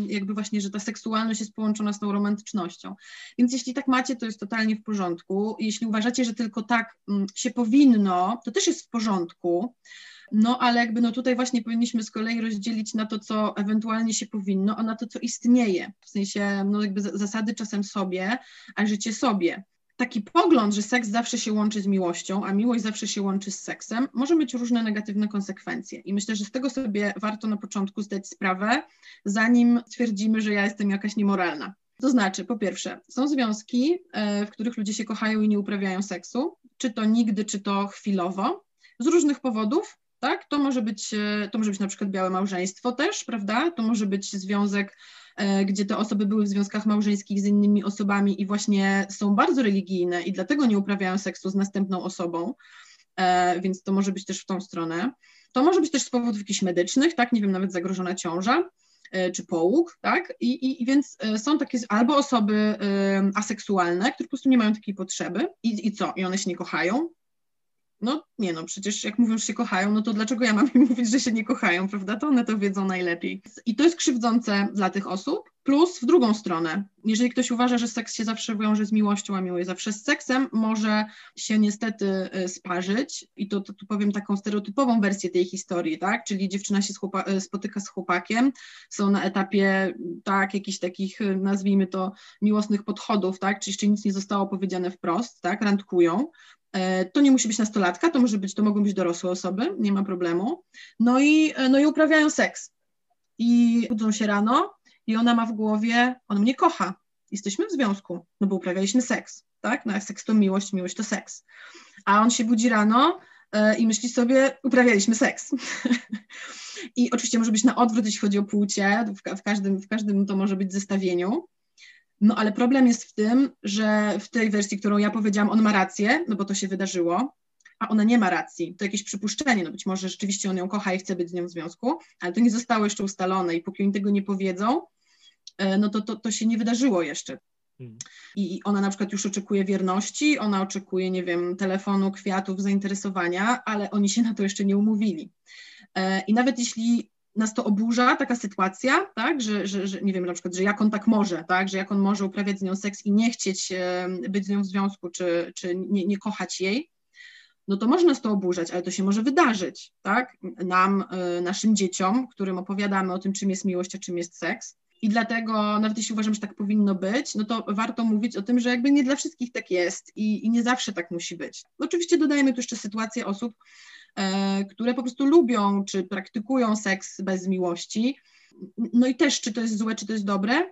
jakby właśnie, że ta seksualność jest połączona z tą romantycznością. Więc jeśli tak macie, to jest totalnie w porządku. Jeśli uważacie, że tylko tak mm, się powinno, to też jest w porządku. No ale jakby no tutaj właśnie powinniśmy z kolei rozdzielić na to, co ewentualnie się powinno, a na to, co istnieje. W sensie no jakby zasady czasem sobie, a życie sobie. Taki pogląd, że seks zawsze się łączy z miłością, a miłość zawsze się łączy z seksem, może mieć różne negatywne konsekwencje. I myślę, że z tego sobie warto na początku zdać sprawę, zanim stwierdzimy, że ja jestem jakaś niemoralna. To znaczy, po pierwsze, są związki, e, w których ludzie się kochają i nie uprawiają seksu, czy to nigdy, czy to chwilowo, z różnych powodów, tak? To może być, e, to może być na przykład białe małżeństwo też, prawda? To może być związek, e, gdzie te osoby były w związkach małżeńskich z innymi osobami i właśnie są bardzo religijne i dlatego nie uprawiają seksu z następną osobą, e, więc to może być też w tą stronę. To może być też z powodów jakichś medycznych, tak? Nie wiem, nawet zagrożona ciąża czy połóg, tak? I, i, I, więc są takie albo osoby aseksualne, które po prostu nie mają takiej potrzeby i, i co? I one się nie kochają, no nie no, przecież jak mówią, że się kochają, no to dlaczego ja mam im mówić, że się nie kochają, prawda? To one to wiedzą najlepiej. I to jest krzywdzące dla tych osób. Plus w drugą stronę, jeżeli ktoś uważa, że seks się zawsze wiąże z miłością, a miłość zawsze z seksem, może się niestety y, sparzyć. I to, to tu powiem taką stereotypową wersję tej historii, tak? Czyli dziewczyna się y, spotyka z chłopakiem, są na etapie tak, jakichś takich, y, nazwijmy to, miłosnych podchodów, tak? Czy jeszcze nic nie zostało powiedziane wprost, tak? Randkują. E, to nie musi być nastolatka, to może być, to mogą być dorosłe osoby, nie ma problemu. No i, e, no i uprawiają seks. I budzą się rano i ona ma w głowie, on mnie kocha, jesteśmy w związku, no bo uprawialiśmy seks, tak? No seks to miłość, miłość to seks. A on się budzi rano e, i myśli sobie, uprawialiśmy seks. I oczywiście może być na odwrót, jeśli chodzi o płcie, w, każdym, w każdym to może być zestawieniu. No ale problem jest w tym, że w tej wersji, którą ja powiedziałam, on ma rację, no bo to się wydarzyło, a ona nie ma racji. To jakieś przypuszczenie, no być może rzeczywiście on ją kocha i chce być z nią w związku, ale to nie zostało jeszcze ustalone i póki oni tego nie powiedzą, e, no to, to, to się nie wydarzyło jeszcze. Hmm. I ona na przykład już oczekuje wierności, ona oczekuje, nie wiem, telefonu, kwiatów, zainteresowania, ale oni się na to jeszcze nie umówili. E, I nawet jeśli nas to oburza, taka sytuacja, tak, że, że, że, nie wiem, na przykład, że jak on tak może, tak, że jak on może uprawiać z nią seks i nie chcieć być z nią w związku, czy, czy nie, nie kochać jej, no to może nas to oburzać, ale to się może wydarzyć, tak, nam, e, naszym dzieciom, którym opowiadamy o tym, czym jest miłość, a czym jest seks. I dlatego, nawet jeśli uważam, że tak powinno być, no to warto mówić o tym, że jakby nie dla wszystkich tak jest i, i nie zawsze tak musi być. Oczywiście dodajemy tu jeszcze sytuację osób, które po prostu lubią czy praktykują seks bez miłości. No i też, czy to jest złe, czy to jest dobre,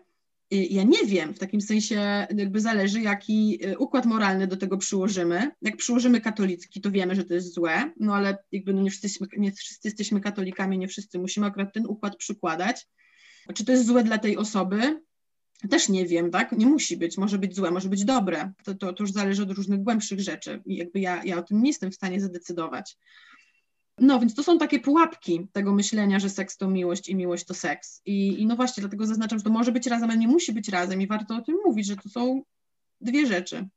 ja nie wiem, w takim sensie jakby zależy, jaki e, układ moralny do tego przyłożymy. Jak przyłożymy katolicki, to wiemy, że to jest złe, no ale jakby no nie, wszyscy, nie wszyscy jesteśmy katolikami, nie wszyscy musimy akurat ten układ przykładać. Czy to jest złe dla tej osoby? Też nie wiem, tak? Nie musi być, może być złe, może być dobre. To, to, to już zależy od różnych głębszych rzeczy i jakby ja, ja o tym nie jestem w stanie zadecydować. No, więc to są takie pułapki tego myślenia, że seks to miłość i miłość to seks. I, I no właśnie, dlatego zaznaczam, że to może być razem, ale nie musi być razem i warto o tym mówić, że to są dwie rzeczy.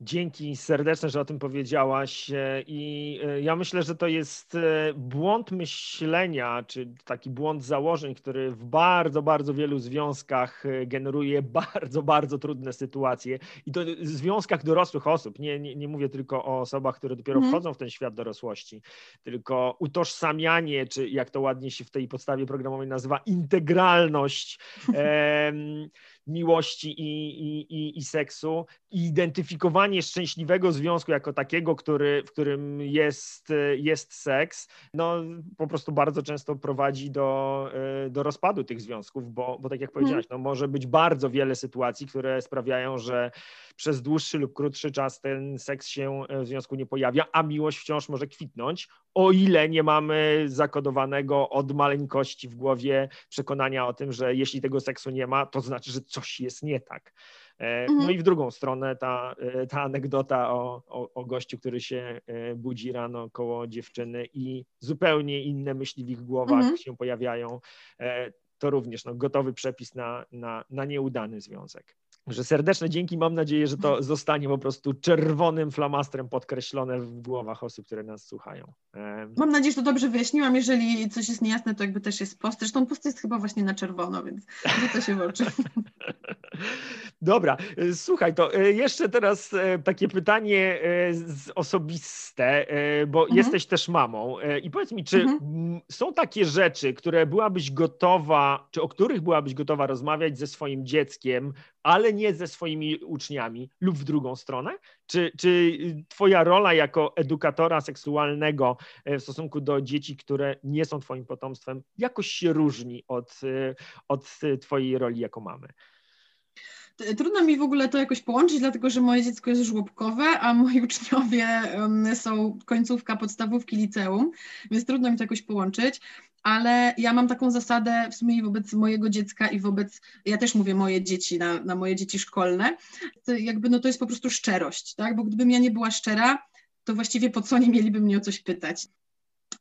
Dzięki serdeczne, że o tym powiedziałaś. E, I e, ja myślę, że to jest e, błąd myślenia, czy taki błąd założeń, który w bardzo, bardzo wielu związkach generuje bardzo, bardzo trudne sytuacje. I to w związkach dorosłych osób. Nie, nie, nie mówię tylko o osobach, które dopiero mhm. wchodzą w ten świat dorosłości, tylko utożsamianie, czy jak to ładnie się w tej podstawie programowej nazywa, integralność. miłości i, i, i, i seksu i identyfikowanie szczęśliwego związku jako takiego, który, w którym jest, jest seks, no po prostu bardzo często prowadzi do, e, do rozpadu tych związków, bo, bo tak jak powiedziałaś, mhm. no może być bardzo wiele sytuacji, które sprawiają, że przez dłuższy lub krótszy czas ten seks się w związku nie pojawia, a miłość wciąż może kwitnąć, o ile nie mamy zakodowanego od maleńkości w głowie przekonania o tym, że jeśli tego seksu nie ma, to znaczy, że coś jest nie tak. E, no mhm. i w drugą stronę ta, e, ta anegdota o, o, o, gościu, który się e, budzi rano koło dziewczyny i zupełnie inne myśli w ich głowach mhm. się pojawiają, to również no, gotowy przepis na, na, na nieudany związek. Że serdeczne dzięki, mam nadzieję, że to zostanie po prostu czerwonym flamastrem podkreślone w głowach osób, które nas słuchają. Mam nadzieję, że to dobrze wyjaśniłam. Jeżeli coś jest niejasne, to jakby też jest post. Zresztą post jest chyba właśnie na czerwono, więc to się w oczy. Dobra, słuchaj, to e, jeszcze teraz e, takie pytanie osobiste, bo mhm. jesteś też mamą i powiedz mi, czy mhm. są takie rzeczy, które byłabyś gotowa, czy o których byłabyś gotowa rozmawiać ze swoim dzieckiem, ale nie ze swoimi uczniami lub w drugą stronę? Czy, czy twoja rola jako edukatora seksualnego w stosunku do dzieci, które nie są twoim potomstwem, jakoś się różni od, od twojej roli jako mamy? Trudno mi w ogóle to jakoś połączyć, dlatego że moje dziecko jest żłobkowe, a moi uczniowie są końcówka podstawówki liceum, więc trudno mi to jakoś połączyć. Ale ja mam taką zasadę w sumie wobec mojego dziecka i wobec, ja też mówię moje dzieci, na, na moje dzieci szkolne, to jakby no to jest po prostu szczerość, tak? Bo gdybym ja nie była szczera, to właściwie po co oni mieliby mnie o coś pytać?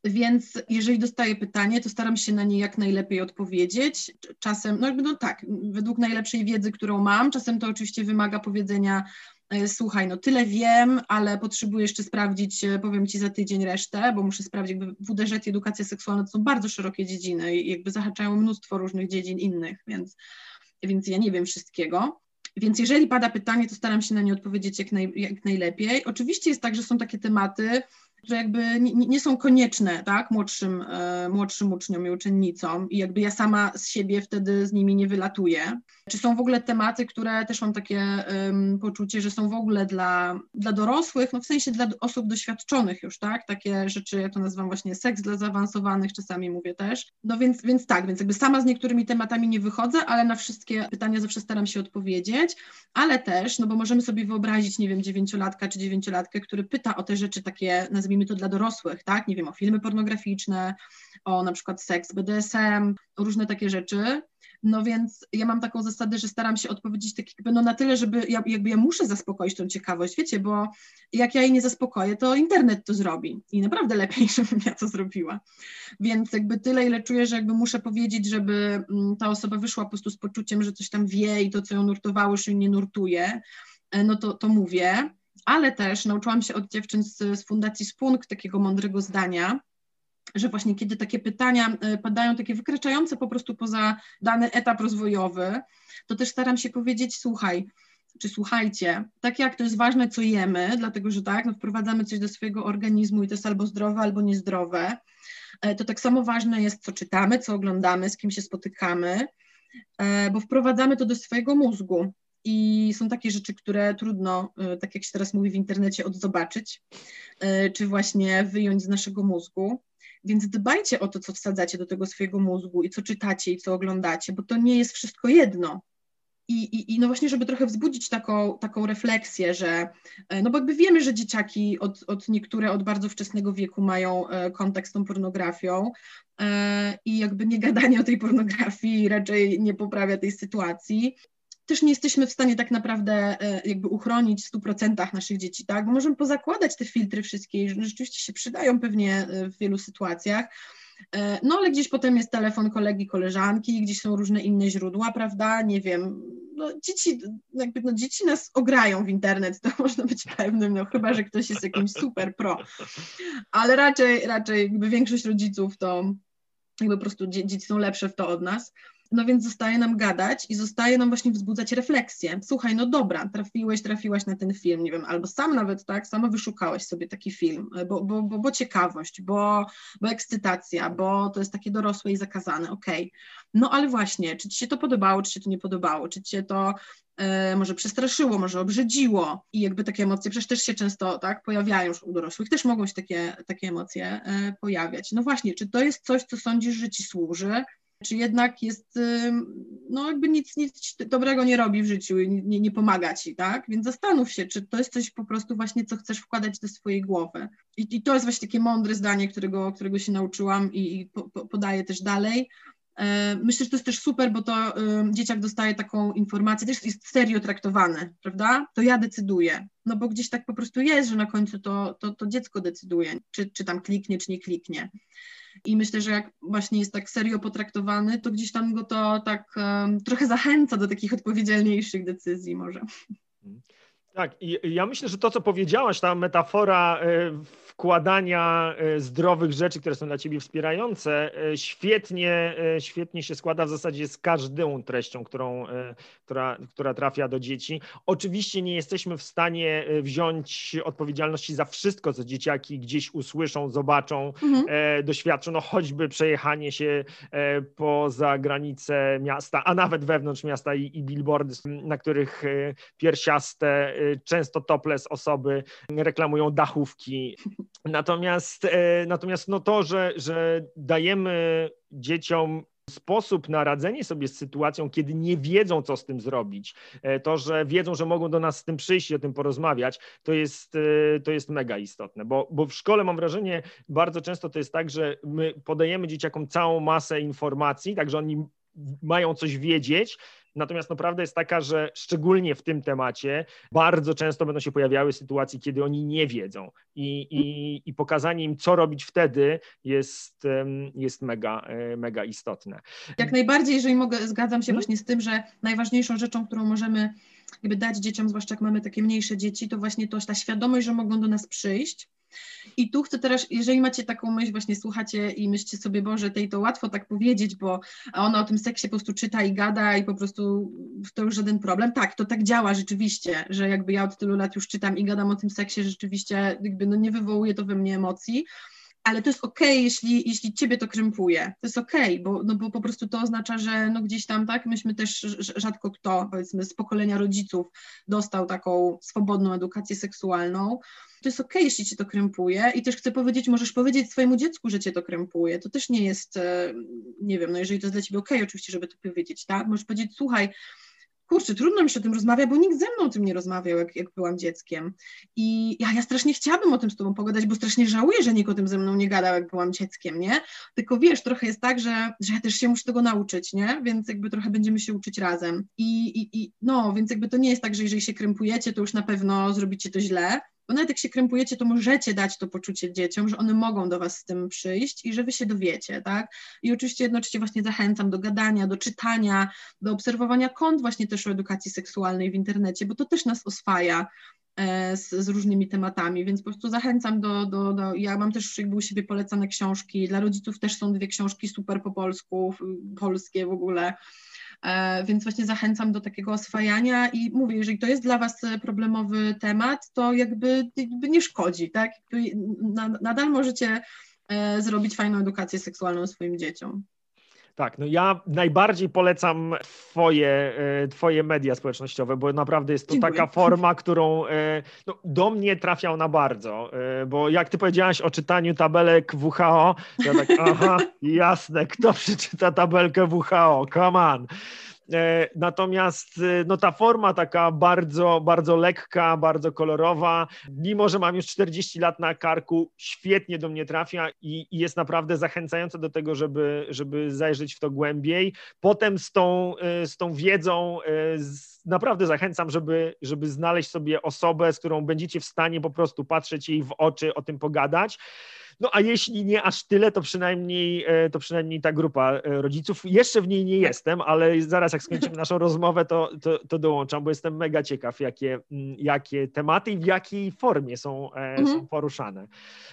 Więc jeżeli dostaję pytanie, to staram się na nie jak najlepiej odpowiedzieć. Czasem, no, no tak, według najlepszej wiedzy, którą mam, czasem to oczywiście wymaga powiedzenia, e, słuchaj, no tyle wiem, ale potrzebuję jeszcze sprawdzić, e, powiem Ci za tydzień resztę, bo muszę sprawdzić, jakby WDŻ i edukacja seksualna to są bardzo szerokie dziedziny i jakby zahaczają mnóstwo różnych dziedzin innych, więc, więc ja nie wiem wszystkiego. Więc jeżeli pada pytanie, to staram się na nie odpowiedzieć jak, naj, jak najlepiej. Oczywiście jest tak, że są takie tematy, które jakby nie, nie są konieczne, tak, młodszym, e, młodszym uczniom i uczennicom i jakby ja sama z siebie wtedy z nimi nie wylatuję. Czy są w ogóle tematy, które też mam takie um, poczucie, że są w ogóle dla, dla dorosłych, no w sensie dla osób doświadczonych już, tak, takie rzeczy, ja to nazywam właśnie seks dla zaawansowanych, czasami mówię też. No więc, więc tak, więc jakby sama z niektórymi tematami nie wychodzę, ale na wszystkie pytania zawsze staram się odpowiedzieć, ale też, no bo możemy sobie wyobrazić, nie wiem, dziewięciolatka czy dziewięciolatkę, który pyta o te rzeczy takie, nazwijmy nazwijmy to dla dorosłych, tak? Nie wiem, o filmy pornograficzne, o na przykład seks, BDSM, różne takie rzeczy. No więc ja mam taką zasadę, że staram się odpowiedzieć tak jakby no na tyle, żeby ja, jakby ja muszę zaspokoić tą ciekawość, wiecie, bo jak ja jej nie zaspokoję, to internet to zrobi i naprawdę lepiej, żebym ja to zrobiła. Więc jakby tyle, ile czuję, że jakby muszę powiedzieć, żeby mm, ta osoba wyszła po prostu z poczuciem, że coś tam wie i to, co ją nurtowało, już jej nie nurtuje, e, no to, to mówię ale też nauczyłam się od dziewczyn z, z Fundacji Spunk takiego mądrego zdania, że właśnie kiedy takie pytania e, padają, takie wykraczające po prostu poza dany etap rozwojowy, to też staram się powiedzieć, słuchaj, czy słuchajcie, tak jak to jest ważne, co jemy, dlatego że tak, no wprowadzamy coś do swojego organizmu i to jest albo zdrowe, albo niezdrowe, e, to tak samo ważne jest, co czytamy, co oglądamy, z kim się spotykamy, e, bo wprowadzamy to do swojego mózgu i są takie rzeczy, które trudno, e, tak jak się teraz mówi w internecie, odzobaczyć, e, czy właśnie wyjąć z naszego mózgu. Więc dbajcie o to, co wsadzacie do tego swojego mózgu i co czytacie i co oglądacie, bo to nie jest wszystko jedno. I, i, I, no właśnie, żeby trochę wzbudzić taką, taką refleksję, że e, no bo jakby wiemy, że dzieciaki od, od niektóre od bardzo wczesnego wieku mają kontakt z tą pornografią i jakby nie gadanie o tej pornografii raczej nie poprawia tej sytuacji też nie jesteśmy w stanie tak naprawdę e, jakby uchronić w 100% naszych dzieci, tak? Bo możemy pozakładać te filtry wszystkie i rzeczywiście się przydają pewnie e, w wielu sytuacjach, e, no ale gdzieś potem jest telefon kolegi, koleżanki, gdzieś są różne inne źródła, prawda? Nie wiem. No, dzieci, jakby, no, dzieci nas ograją w internet, to można być pewnym, no chyba, że ktoś jest jakimś super pro. Ale raczej, raczej jakby większość rodziców to jakby po prostu dzieci są lepsze w to od nas. No więc zostaje nam gadać i zostaje nam właśnie wzbudzać refleksję. Słuchaj, no dobra, trafiłeś, trafiłaś na ten film, nie wiem, albo sam nawet, tak, sama wyszukałeś sobie taki film, bo, bo, bo, bo ciekawość, bo, bo ekscytacja, bo to jest takie dorosłe i zakazane, okej. Okay. No ale właśnie, czy ci się to podobało, czy się to nie podobało, czy ci się to e, może przestraszyło, może obrzydziło i jakby takie emocje przecież też się często tak pojawiają już u dorosłych, też mogą się takie, takie emocje e, pojawiać. No właśnie, czy to jest coś, co sądzisz, że ci służy, czy jednak jest, no jakby nic, nic dobrego nie robi w życiu nie, nie, pomaga ci, tak? Więc zastanów się, czy to jest coś po prostu właśnie, co chcesz wkładać do swojej głowy. I, i to jest właśnie takie mądre zdanie, którego, którego się nauczyłam i, i po, po, podaję też dalej. E, myślę, że to jest też super, bo to dzieciak dostaje taką informację, też jest serio traktowany, prawda? To ja decyduję. No bo gdzieś tak po prostu jest, że na końcu to, to, to dziecko decyduje, czy, czy tam kliknie, czy nie kliknie. I myślę, że jak właśnie jest tak serio potraktowany, to gdzieś tam go to tak um, trochę zachęca do takich odpowiedzialniejszych decyzji może. Tak, i ja myślę, że to, co powiedziałaś, ta metafora e, wkładania e, zdrowych rzeczy, które są dla ciebie wspierające, e, świetnie, świetnie się składa w zasadzie z każdą treścią, którą, która, która trafia do dzieci. Oczywiście nie jesteśmy w stanie wziąć odpowiedzialności za wszystko, co dzieciaki gdzieś usłyszą, zobaczą, mhm. doświadczą, no choćby przejechanie się poza granice miasta, a nawet wewnątrz miasta i, i billboardy, na których piersiaste często topless osoby reklamują dachówki. Natomiast, e, natomiast no to, że, że dajemy dzieciom sposób na radzenie sobie z sytuacją, kiedy nie wiedzą, co z tym zrobić, e, to, że wiedzą, że mogą do nas z tym przyjść i o tym porozmawiać, to jest, e, to jest mega istotne, bo, bo w szkole mam wrażenie, bardzo często to jest tak, że my podajemy dzieciakom całą masę informacji, także oni mają coś wiedzieć, Natomiast no, prawda jest taka, że szczególnie w tym temacie bardzo często będą się pojawiały sytuacje, kiedy oni nie wiedzą i, i, i pokazanie im, co robić wtedy jest, jest mega, e, mega istotne. Jak najbardziej, jeżeli mogę, zgadzam się hmm? właśnie z tym, że najważniejszą rzeczą, którą możemy jakby dać dzieciom, zwłaszcza jak mamy takie mniejsze dzieci, to właśnie to ta świadomość, że mogą do nas przyjść, i tu chcę teraz, jeżeli macie taką myśl, właśnie słuchacie i myślicie sobie, Boże, tej to łatwo tak powiedzieć, bo ona o tym seksie po prostu czyta i gada i po prostu to już żaden problem. Tak, to tak działa rzeczywiście, że jakby ja od tylu lat już czytam i gadam o tym seksie, rzeczywiście jakby no nie wywołuje to we mnie emocji, ale to jest okej, okay, jeśli, jeśli ciebie to krępuje. To jest okej, okay, bo, no bo po prostu to oznacza, że no gdzieś tam, tak, myśmy też rzadko kto, powiedzmy, z pokolenia rodziców dostał taką swobodną edukację seksualną. To jest okej, okay, jeśli cię to krępuje i też chcę powiedzieć, możesz powiedzieć swojemu dziecku, że cię to krępuje. To też nie jest, e, nie wiem, no jeżeli to jest dla ciebie okej, oczywiście, żeby to powiedzieć, tak? Możesz powiedzieć, słuchaj, kurczę, trudno mi się o tym rozmawia, bo nikt ze mną o tym nie rozmawiał, jak, jak byłam dzieckiem. I ja, ja strasznie chciałabym o tym z tobą pogadać, bo strasznie żałuję, że nikt o tym ze mną nie gadał, jak byłam dzieckiem, nie? Tylko wiesz, trochę jest tak, że, że ja też się muszę tego nauczyć, nie? Więc jakby trochę będziemy się uczyć razem. I, i, i no, więc jakby to nie jest tak, że jeżeli się krępujecie, to już na pewno zrobicie to źle, bo nawet jak się krępujecie, to możecie dać to poczucie dzieciom, że one mogą do Was z tym przyjść i że Wy się dowiecie, tak? I oczywiście jednocześnie właśnie zachęcam do gadania, do czytania, do obserwowania kont właśnie też o edukacji seksualnej w internecie, bo to też nas oswaja e, z, z, różnymi tematami, więc po prostu zachęcam do, do, do, ja mam też jakby u siebie polecane książki, dla rodziców też są dwie książki super po polsku, polskie w ogóle, więc właśnie zachęcam do takiego oswajania i mówię, jeżeli to jest dla Was problemowy temat, to jakby, jakby nie szkodzi, tak? Nadal możecie e, zrobić fajną edukację seksualną swoim dzieciom. Tak, no ja najbardziej polecam twoje, e, twoje media społecznościowe, bo naprawdę jest to Dziękuję. taka forma, którą no, do mnie trafiał na bardzo, bo jak ty powiedziałaś o czytaniu tabelek WHO, ja tak, aha, jasne, kto przeczyta tabelkę WHO, come on. E, natomiast e, no, ta forma taka bardzo, bardzo lekka, bardzo kolorowa, mimo że mam już 40 lat na karku, świetnie do mnie trafia i, i jest naprawdę zachęcająca do tego, żeby, żeby zajrzeć w to głębiej. Potem z tą, e, z tą wiedzą z, naprawdę zachęcam, żeby, żeby znaleźć sobie osobę, z którą będziecie w stanie po prostu patrzeć jej w oczy, o tym pogadać. No a jeśli nie aż tyle, to przynajmniej, e, to przynajmniej ta grupa e, rodziców. Jeszcze w niej nie jestem, ale zaraz jak skończymy naszą rozmowę, to, to, to dołączam, bo jestem mega ciekaw, jakie, mm, jakie tematy i w jakiej formie są, e, mhm. są poruszane.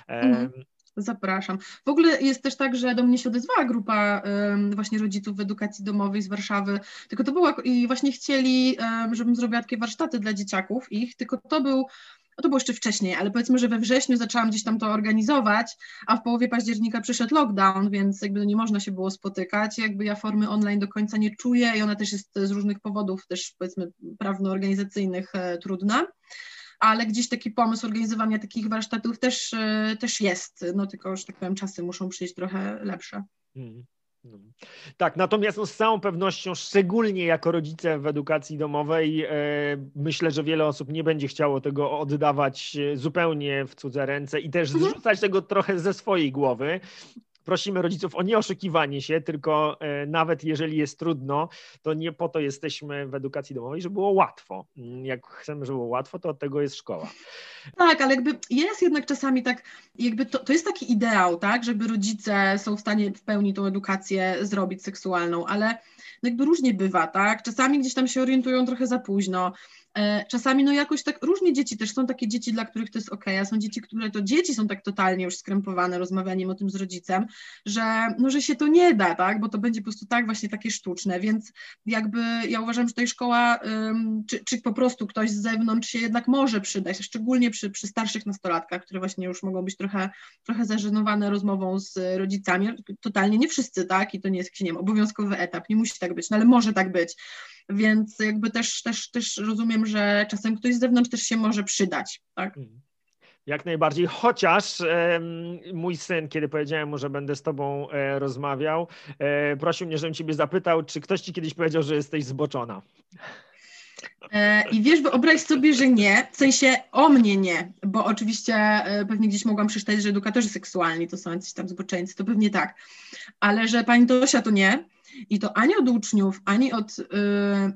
Mhm. Zapraszam. W ogóle jest też tak, że do mnie się odezwała grupa um, właśnie rodziców w edukacji domowej z Warszawy, tylko to była i właśnie chcieli, um, żebym zrobiła takie warsztaty dla dzieciaków ich, tylko to był no to było jeszcze wcześniej, ale powiedzmy, że we wrześniu zaczęłam gdzieś tam to organizować, a w połowie października przyszedł lockdown, więc jakby no nie można się było spotykać. Jakby ja formy online do końca nie czuję i ona też jest z różnych powodów, też powiedzmy prawno-organizacyjnych e, trudna ale gdzieś taki pomysł organizowania takich warsztatów też, e, też jest, no tylko, że tak powiem, czasy muszą przyjść trochę lepsze. No. Tak, natomiast no, z całą pewnością, szczególnie jako rodzice w edukacji domowej, e, myślę, że wiele osób nie będzie chciało tego oddawać e, zupełnie w cudze ręce i też mhm. zrzucać tego trochę ze swojej głowy, prosimy rodziców o nieoszukiwanie się, tylko e, nawet jeżeli jest trudno, to nie po to jesteśmy w edukacji domowej, żeby było łatwo. Mm, jak chcemy, żeby było łatwo, to od tego jest szkoła. Tak, ale jakby jest jednak czasami tak, jakby to, to jest taki ideał, tak, żeby rodzice są w stanie w pełni tą edukację zrobić seksualną, ale no jakby różnie bywa, tak? Czasami gdzieś tam się orientują trochę za późno. E, czasami no jakoś tak różnie dzieci też są takie dzieci, dla których to jest ok, a są dzieci, które to dzieci są tak totalnie już skrępowane rozmawianiem o tym z rodzicem, że no, że się to nie da, tak, bo to będzie po prostu tak właśnie takie sztuczne, więc jakby ja uważam, że tutaj szkoła, czy, czy po prostu ktoś z zewnątrz się jednak może przydać, szczególnie przy, przy starszych nastolatkach, które właśnie już mogą być trochę, trochę zażenowane rozmową z rodzicami, totalnie nie wszyscy, tak, i to nie jest nie wiem, obowiązkowy etap, nie musi tak być, no ale może tak być, więc jakby też, też, też rozumiem, że czasem ktoś z zewnątrz też się może przydać, tak? Mhm. Jak najbardziej, chociaż e, mój syn, kiedy powiedziałem mu, że będę z tobą e, rozmawiał, e, prosił mnie, żebym ciebie zapytał, czy ktoś ci kiedyś powiedział, że jesteś zboczona. E, I wiesz, wyobraź sobie, że nie, w sensie o mnie nie, bo oczywiście e, pewnie gdzieś mogłam przeczytać, że edukatorzy seksualni to są jacyś tam zboczeńcy, to pewnie tak, ale że pani Tosia to nie, i to ani od uczniów, ani od y,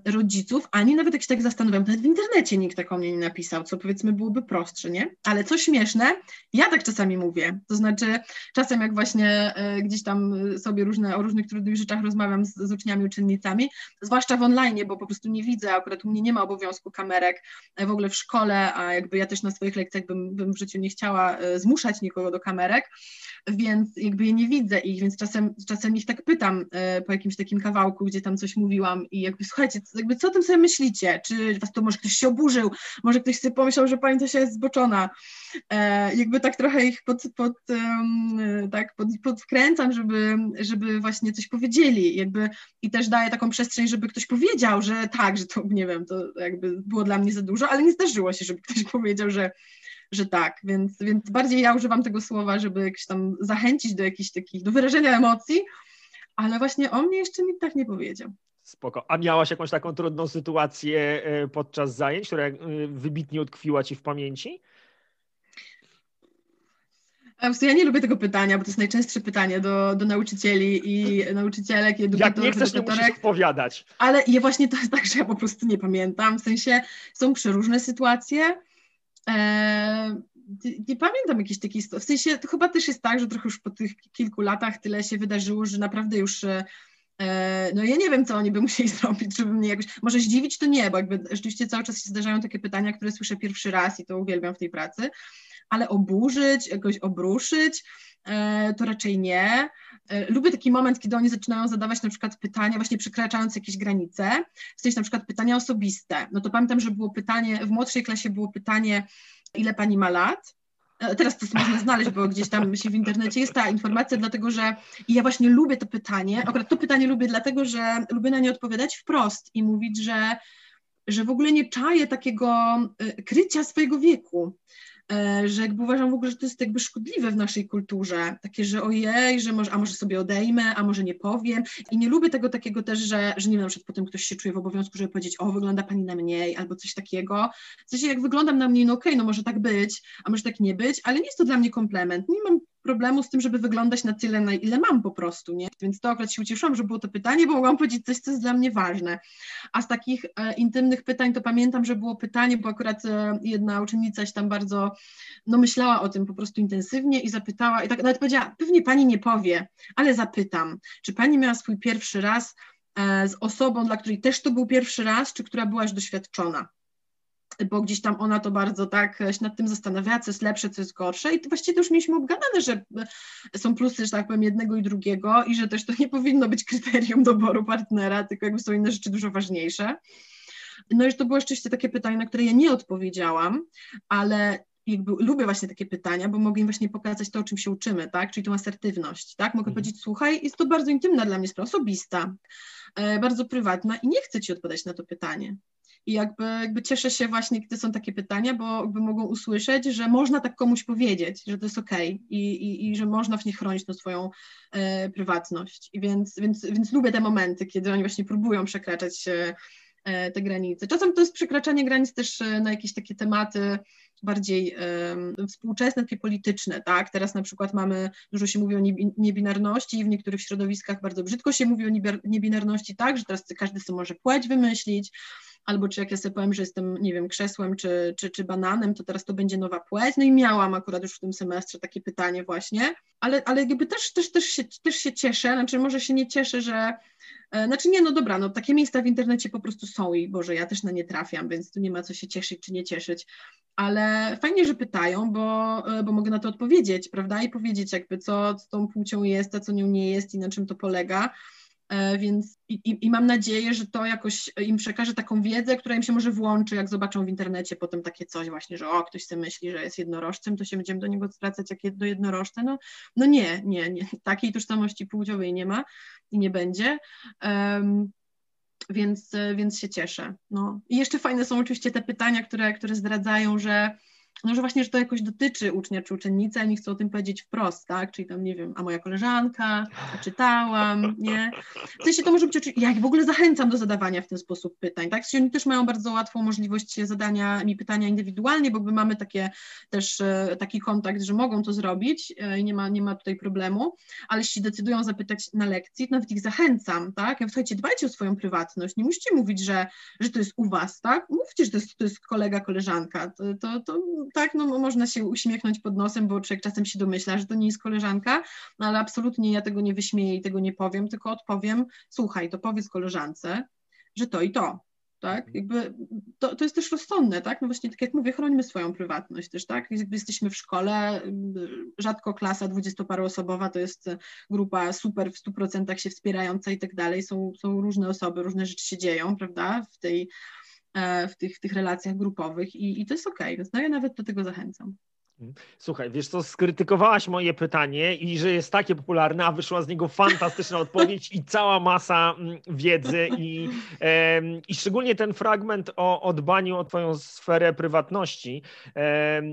rodziców, ani nawet jak się tak zastanawiam, nawet w internecie nikt tak o mnie nie napisał, co powiedzmy byłoby prostsze, nie? Ale co śmieszne, ja tak czasami mówię. To znaczy, czasem jak właśnie y, gdzieś tam sobie różne, o różnych trudnych rzeczach rozmawiam z, z uczniami, uczennicami, zwłaszcza w online, bo po prostu nie widzę, akurat u mnie nie ma obowiązku kamerek e, w ogóle w szkole, a jakby ja też na swoich lekcjach bym, bym w życiu nie chciała y, zmuszać nikogo do kamerek, więc jakby je nie widzę ich, więc czasem, czasem ich tak pytam y, po jakimś takim kawałku, gdzie tam coś mówiłam i jakby słuchajcie, jakby co o tym sobie myślicie? Czy was to może ktoś się oburzył, może ktoś sobie pomyślał, że pani Tosia jest zboczona. E, jakby tak trochę ich pod, pod, um, tak pod, podkręcam, żeby, żeby właśnie coś powiedzieli jakby i też daję taką przestrzeń, żeby ktoś powiedział, że tak, że to nie wiem, to jakby było dla mnie za dużo, ale nie zdarzyło się, żeby ktoś powiedział, że że tak, więc, więc bardziej ja używam tego słowa, żeby jakoś tam zachęcić do jakichś takich, do wyrażenia emocji, ale właśnie o mnie jeszcze nikt tak nie powiedział. Spoko. A miałaś jakąś taką trudną sytuację e, podczas zajęć, która e, wybitnie utkwiła ci w pamięci? Ja nie lubię tego pytania, bo to jest najczęstsze pytanie do, do nauczycieli i nauczycielek i edukatorów. Jak nie chcesz, nie musisz odpowiadać. Ale je właśnie to jest tak, że ja po prostu nie pamiętam. W sensie są przeróżne sytuacje. Eee, nie pamiętam jakiejś takiej, w sensie to chyba też jest tak, że trochę już po tych kilku latach tyle się wydarzyło, że naprawdę już e, e, no ja nie wiem, co oni by musieli zrobić, żeby mnie jakoś, może zdziwić to nie, bo jakby rzeczywiście cały czas się zdarzają takie pytania, które słyszę pierwszy raz i to uwielbiam w tej pracy, ale oburzyć, jakoś obruszyć, e, to raczej nie. Lubię taki moment, kiedy oni zaczynają zadawać na przykład pytania, właśnie przekraczając jakieś granice, w sensie na przykład pytania osobiste. No to pamiętam, że było pytanie, w młodszej klasie było pytanie, ile pani ma lat. E, teraz to można znaleźć, bo gdzieś tam się w internecie jest ta informacja, dlatego że ja właśnie lubię to pytanie. Akurat to pytanie lubię, dlatego że lubię na nie odpowiadać wprost i mówić, że, że w ogóle nie czaję takiego e, krycia swojego wieku. E, że jakby uważam w ogóle, że to jest jakby szkodliwe w naszej kulturze, takie, że ojej, że może, a może sobie odejmę, a może nie powiem. I nie lubię tego takiego też, że, że nie wiem, na przykład potem ktoś się czuje w obowiązku, żeby powiedzieć, o wygląda pani na mniej albo coś takiego, w sensie jak wyglądam na mniej, no okej, okay, no może tak być, a może tak nie być, ale nie jest to dla mnie komplement, nie mam problemu z tym, żeby wyglądać na tyle, na ile mam po prostu, nie? Więc to akurat się ucieszyłam, że było to pytanie, bo mogłam powiedzieć coś, co jest dla mnie ważne. A z takich e, intymnych pytań to pamiętam, że było pytanie, bo akurat e, jedna uczennica się tam bardzo, no myślała o tym po prostu intensywnie i zapytała, i tak nawet powiedziała, pewnie pani nie powie, ale zapytam, czy pani miała swój pierwszy raz e, z osobą, dla której też to był pierwszy raz, czy która była już doświadczona? Bo gdzieś tam ona to bardzo tak się nad tym zastanawiała, co jest lepsze, co jest gorsze i właściwie to już mieliśmy obgadane, że są plusy, że tak powiem, jednego i drugiego i że też to nie powinno być kryterium doboru partnera, tylko jakby są inne rzeczy dużo ważniejsze. No i to było rzeczywiście takie pytanie, na które ja nie odpowiedziałam, ale jakby lubię właśnie takie pytania, bo mogę im właśnie pokazać to, o czym się uczymy, tak, czyli tą asertywność, tak, mogę mhm. powiedzieć, słuchaj, jest to bardzo intymna dla mnie sprawa, osobista, e, bardzo prywatna i nie chcę Ci odpowiadać na to pytanie, i jakby, jakby cieszę się właśnie, kiedy są takie pytania, bo jakby mogą usłyszeć, że można tak komuś powiedzieć, że to jest okej okay i, i, i że można w nich chronić tą swoją e, prywatność. I więc, więc, więc lubię te momenty, kiedy oni właśnie próbują przekraczać e, te granice. Czasem to jest przekraczanie granic też e, na jakieś takie tematy bardziej um, współczesne, takie polityczne, tak? Teraz na przykład mamy, dużo się mówi o niebinarności i w niektórych środowiskach bardzo brzydko się mówi o niebinarności, tak, że teraz każdy sobie może płeć wymyślić, albo czy jak ja sobie powiem, że jestem, nie wiem, krzesłem czy, czy, czy bananem, to teraz to będzie nowa płeć. No i miałam akurat już w tym semestrze takie pytanie właśnie, ale, ale jakby też, też, też, się, też się cieszę, znaczy może się nie cieszę, że e, znaczy nie, no dobra, no takie miejsca w internecie po prostu są i Boże, ja też na nie trafiam, więc tu nie ma co się cieszyć czy nie cieszyć, ale fajnie, że pytają, bo, e, bo mogę na to odpowiedzieć, prawda, i powiedzieć jakby co, co tą płcią jest, a co nią nie jest i na czym to polega. E, więc i, i, mam nadzieję, że to jakoś im przekaże taką wiedzę, która im się może włączy, jak zobaczą w internecie potem takie coś właśnie, że o, ktoś sobie myśli, że jest jednorożcem, to się będziemy do niego zwracać jak do jednorożca. No, no nie, nie, nie, takiej tożsamości płciowej nie ma i nie będzie. Um, więc, więc się cieszę. No. I jeszcze fajne są oczywiście te pytania, które, które zdradzają, że no, że właśnie, że to jakoś dotyczy ucznia czy uczennicy, a nie chcą o tym powiedzieć wprost, tak, czyli tam, nie wiem, a moja koleżanka, a czytałam, nie, w sensie to może być, ja ich w ogóle zachęcam do zadawania w ten sposób pytań, tak, oni też mają bardzo łatwą możliwość zadania mi pytania indywidualnie, bo mamy takie też e, taki kontakt, że mogą to zrobić e, i nie ma, nie ma tutaj problemu, ale jeśli decydują zapytać na lekcji, to nawet ich zachęcam, tak, ja słuchajcie, dbajcie o swoją prywatność, nie musicie mówić, że, że to jest u was, tak, mówcie, że to jest, to jest kolega, koleżanka, to, to, to tak, no można się uśmiechnąć pod nosem, bo człowiek czasem się domyśla, że to nie jest koleżanka, no ale absolutnie ja tego nie wyśmieję i tego nie powiem, tylko odpowiem, słuchaj, to powiedz koleżance, że to i to, tak, mhm. jakby to, to jest też rozsądne, tak, no właśnie tak jak mówię, chronimy swoją prywatność też, tak, jakby jesteśmy w szkole, rzadko klasa dwudziestoparoosobowa to jest grupa super w stu procentach się wspierająca i tak dalej, są, są różne osoby, różne rzeczy się dzieją, prawda, w tej w tych, w tych relacjach grupowych i, i to jest okej, okay, więc no ja nawet do tego zachęcam. Mhm. Słuchaj, wiesz co, skrytykowałaś moje pytanie i że jest takie popularne, a wyszła z niego fantastyczna odpowiedź i cała masa mm, wiedzy i, i szczególnie ten fragment o, o dbaniu o twoją sferę prywatności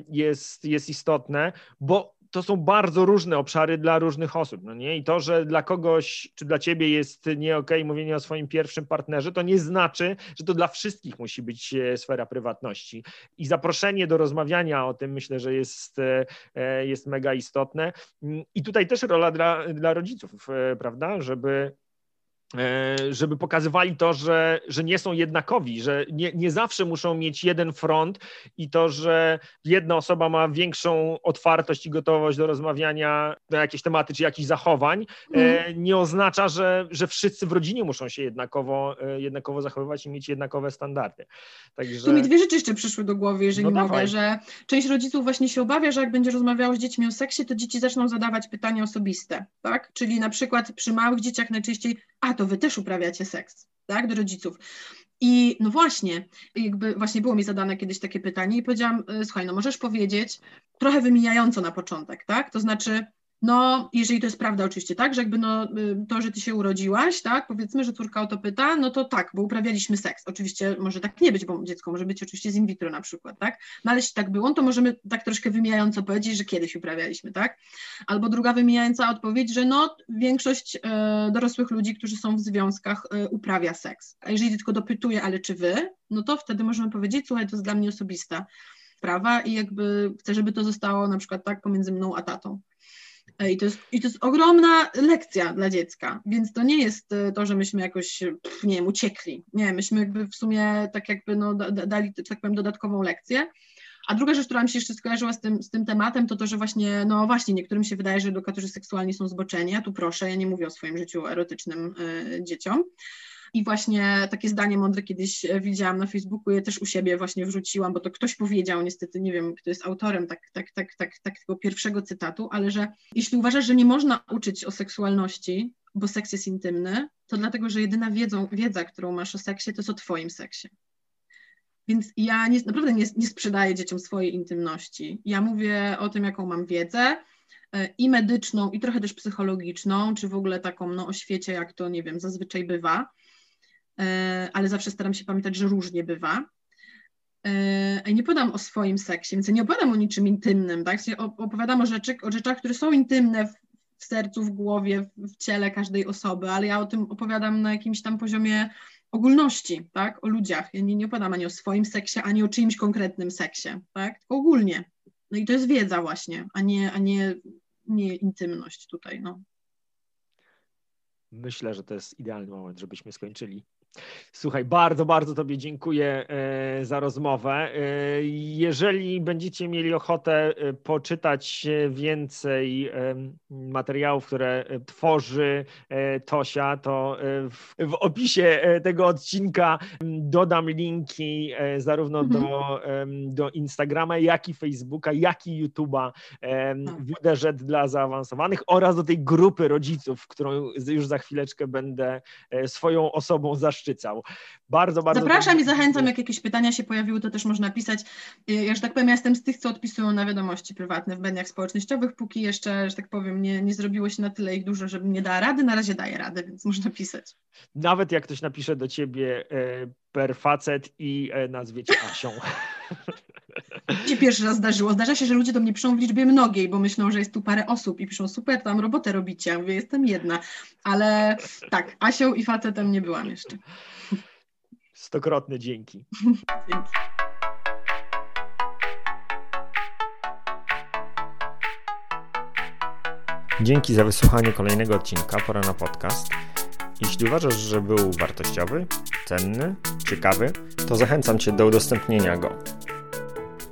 jest, jest istotne, bo to są bardzo różne obszary dla różnych osób, no nie? I to, że dla kogoś, czy dla ciebie jest nie okej okay mówienie o swoim pierwszym partnerze, to nie znaczy, że to dla wszystkich musi być e, sfera prywatności. I zaproszenie do rozmawiania o tym myślę, że jest, e, e, jest mega istotne. I tutaj też rola dla, dla rodziców, prawda, żeby żeby pokazywali to, że, że nie są jednakowi, że nie, nie zawsze muszą mieć jeden front i to, że jedna osoba ma większą otwartość i gotowość do rozmawiania na jakieś tematy czy jakichś zachowań, mm. nie oznacza, że, że wszyscy w rodzinie muszą się jednakowo, e, jednakowo zachowywać i mieć jednakowe standardy. Także... Tu mi dwie rzeczy jeszcze przyszły do głowy, jeżeli no mogę, że część rodziców właśnie się obawia, że jak będzie rozmawiało z dziećmi o seksie, to dzieci zaczną zadawać pytania osobiste, tak? Czyli na przykład przy małych dzieciach najczęściej a to wy też uprawiacie seks, tak, do rodziców. I no właśnie, jakby właśnie było mi zadane kiedyś takie pytanie i powiedziałam, e, słuchaj, no możesz powiedzieć trochę wymijająco na początek, tak, to znaczy no, jeżeli to jest prawda oczywiście, tak, że jakby no, y, to, że ty się urodziłaś, tak, powiedzmy, że córka o to pyta, no to tak, bo uprawialiśmy seks. Oczywiście może tak nie być, bo dziecko może być oczywiście z in vitro na przykład, tak, no ale jeśli tak było, to możemy tak troszkę wymijająco powiedzieć, że kiedyś uprawialiśmy, tak, albo druga wymijająca odpowiedź, że no, większość e, dorosłych ludzi, którzy są w związkach e, uprawia seks. A jeżeli tylko dopytuje, ale czy wy, no to wtedy możemy powiedzieć, słuchaj, to jest dla mnie osobista sprawa i jakby chcę, żeby to zostało na przykład tak pomiędzy mną a tatą. E, I to, jest, I to jest ogromna lekcja dla dziecka, więc to nie jest e, to, że myśmy jakoś, nie wiem, uciekli. Nie, myśmy jakby w sumie tak jakby no, dali, tak powiem, dodatkową lekcję. A druga rzecz, która mi się jeszcze skojarzyła z tym, z tym tematem, to to, że właśnie, no właśnie, niektórym się wydaje, że edukatorzy seksualni są zboczeni, a tu proszę, ja nie mówię o swoim życiu erotycznym y, dzieciom, i właśnie takie zdanie mądre kiedyś e, widziałam na Facebooku, je też u siebie właśnie wrzuciłam, bo to ktoś powiedział, niestety nie wiem, kto jest autorem tak, tak, tak, tak, tak tego pierwszego cytatu, ale że jeśli uważasz, że nie można uczyć o seksualności, bo seks jest intymny, to dlatego, że jedyna wiedzą, wiedza, którą masz o seksie, to jest o twoim seksie. Więc ja nie, naprawdę nie, nie sprzedaję dzieciom swojej intymności. Ja mówię o tym, jaką mam wiedzę, e, i medyczną, i trochę też psychologiczną, czy w ogóle taką no, o świecie, jak to, nie wiem, zazwyczaj bywa. E, ale zawsze staram się pamiętać, że różnie bywa. E, nie podam o swoim seksie, więc nie opowiadam o niczym intymnym, tak? Opowiadam o, rzeczy, o rzeczach, które są intymne w sercu, w głowie, w ciele każdej osoby, ale ja o tym opowiadam na jakimś tam poziomie ogólności, tak? O ludziach. Ja nie, nie opowiadam ani o swoim seksie, ani o czyimś konkretnym seksie, tak? Tylko ogólnie. No i to jest wiedza właśnie, a nie, a nie, nie intymność tutaj, no. Myślę, że to jest idealny moment, żebyśmy skończyli. Słuchaj, bardzo, bardzo Tobie dziękuję e, za rozmowę. E, jeżeli będziecie mieli ochotę e, poczytać więcej materiałów, które tworzy Tosia, to w, opisie tego odcinka dodam linki zarówno mhm. do, do Instagrama, jak i Facebooka, jak i YouTube'a WDŻ dla zaawansowanych oraz do tej grupy rodziców, którą już za chwileczkę będę swoją osobą zaszczycił zaszczycał. Bardzo, bardzo. Zapraszam i zachęcam, jak jakieś pytania się pojawiły, to też można pisać. Ja, że tak powiem, ja jestem z tych, co odpisują na wiadomości prywatne w mediach społecznościowych, póki jeszcze, że tak powiem, nie, nie zrobiło się na tyle ich dużo, żebym nie dała rady. Na razie daję radę, więc można pisać. Nawet jak ktoś napisze do ciebie e, per facet i e, nazwie cię Asią. się pierwszy raz zdarzyło. Zdarza się, że ludzie do mnie piszą w liczbie mnogiej, bo myślą, że jest tu parę osób i piszą super, tam robotę robicie. Ja mówię, jestem jedna. Ale tak, Asią i facetem nie byłam jeszcze. Stokrotne dzięki. dzięki. Dzięki za wysłuchanie kolejnego odcinka Pora na podcast. Jeśli uważasz, że był wartościowy, cenny, ciekawy, to zachęcam Cię do udostępnienia go.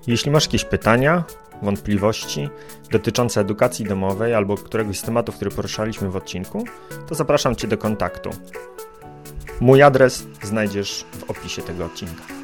Jeśli masz jakieś pytania, wątpliwości dotyczące edukacji domowej albo któregoś z tematów, który poruszaliśmy w odcinku, to zapraszam Cię do kontaktu. Mój adres znajdziesz w opisie tego odcinka.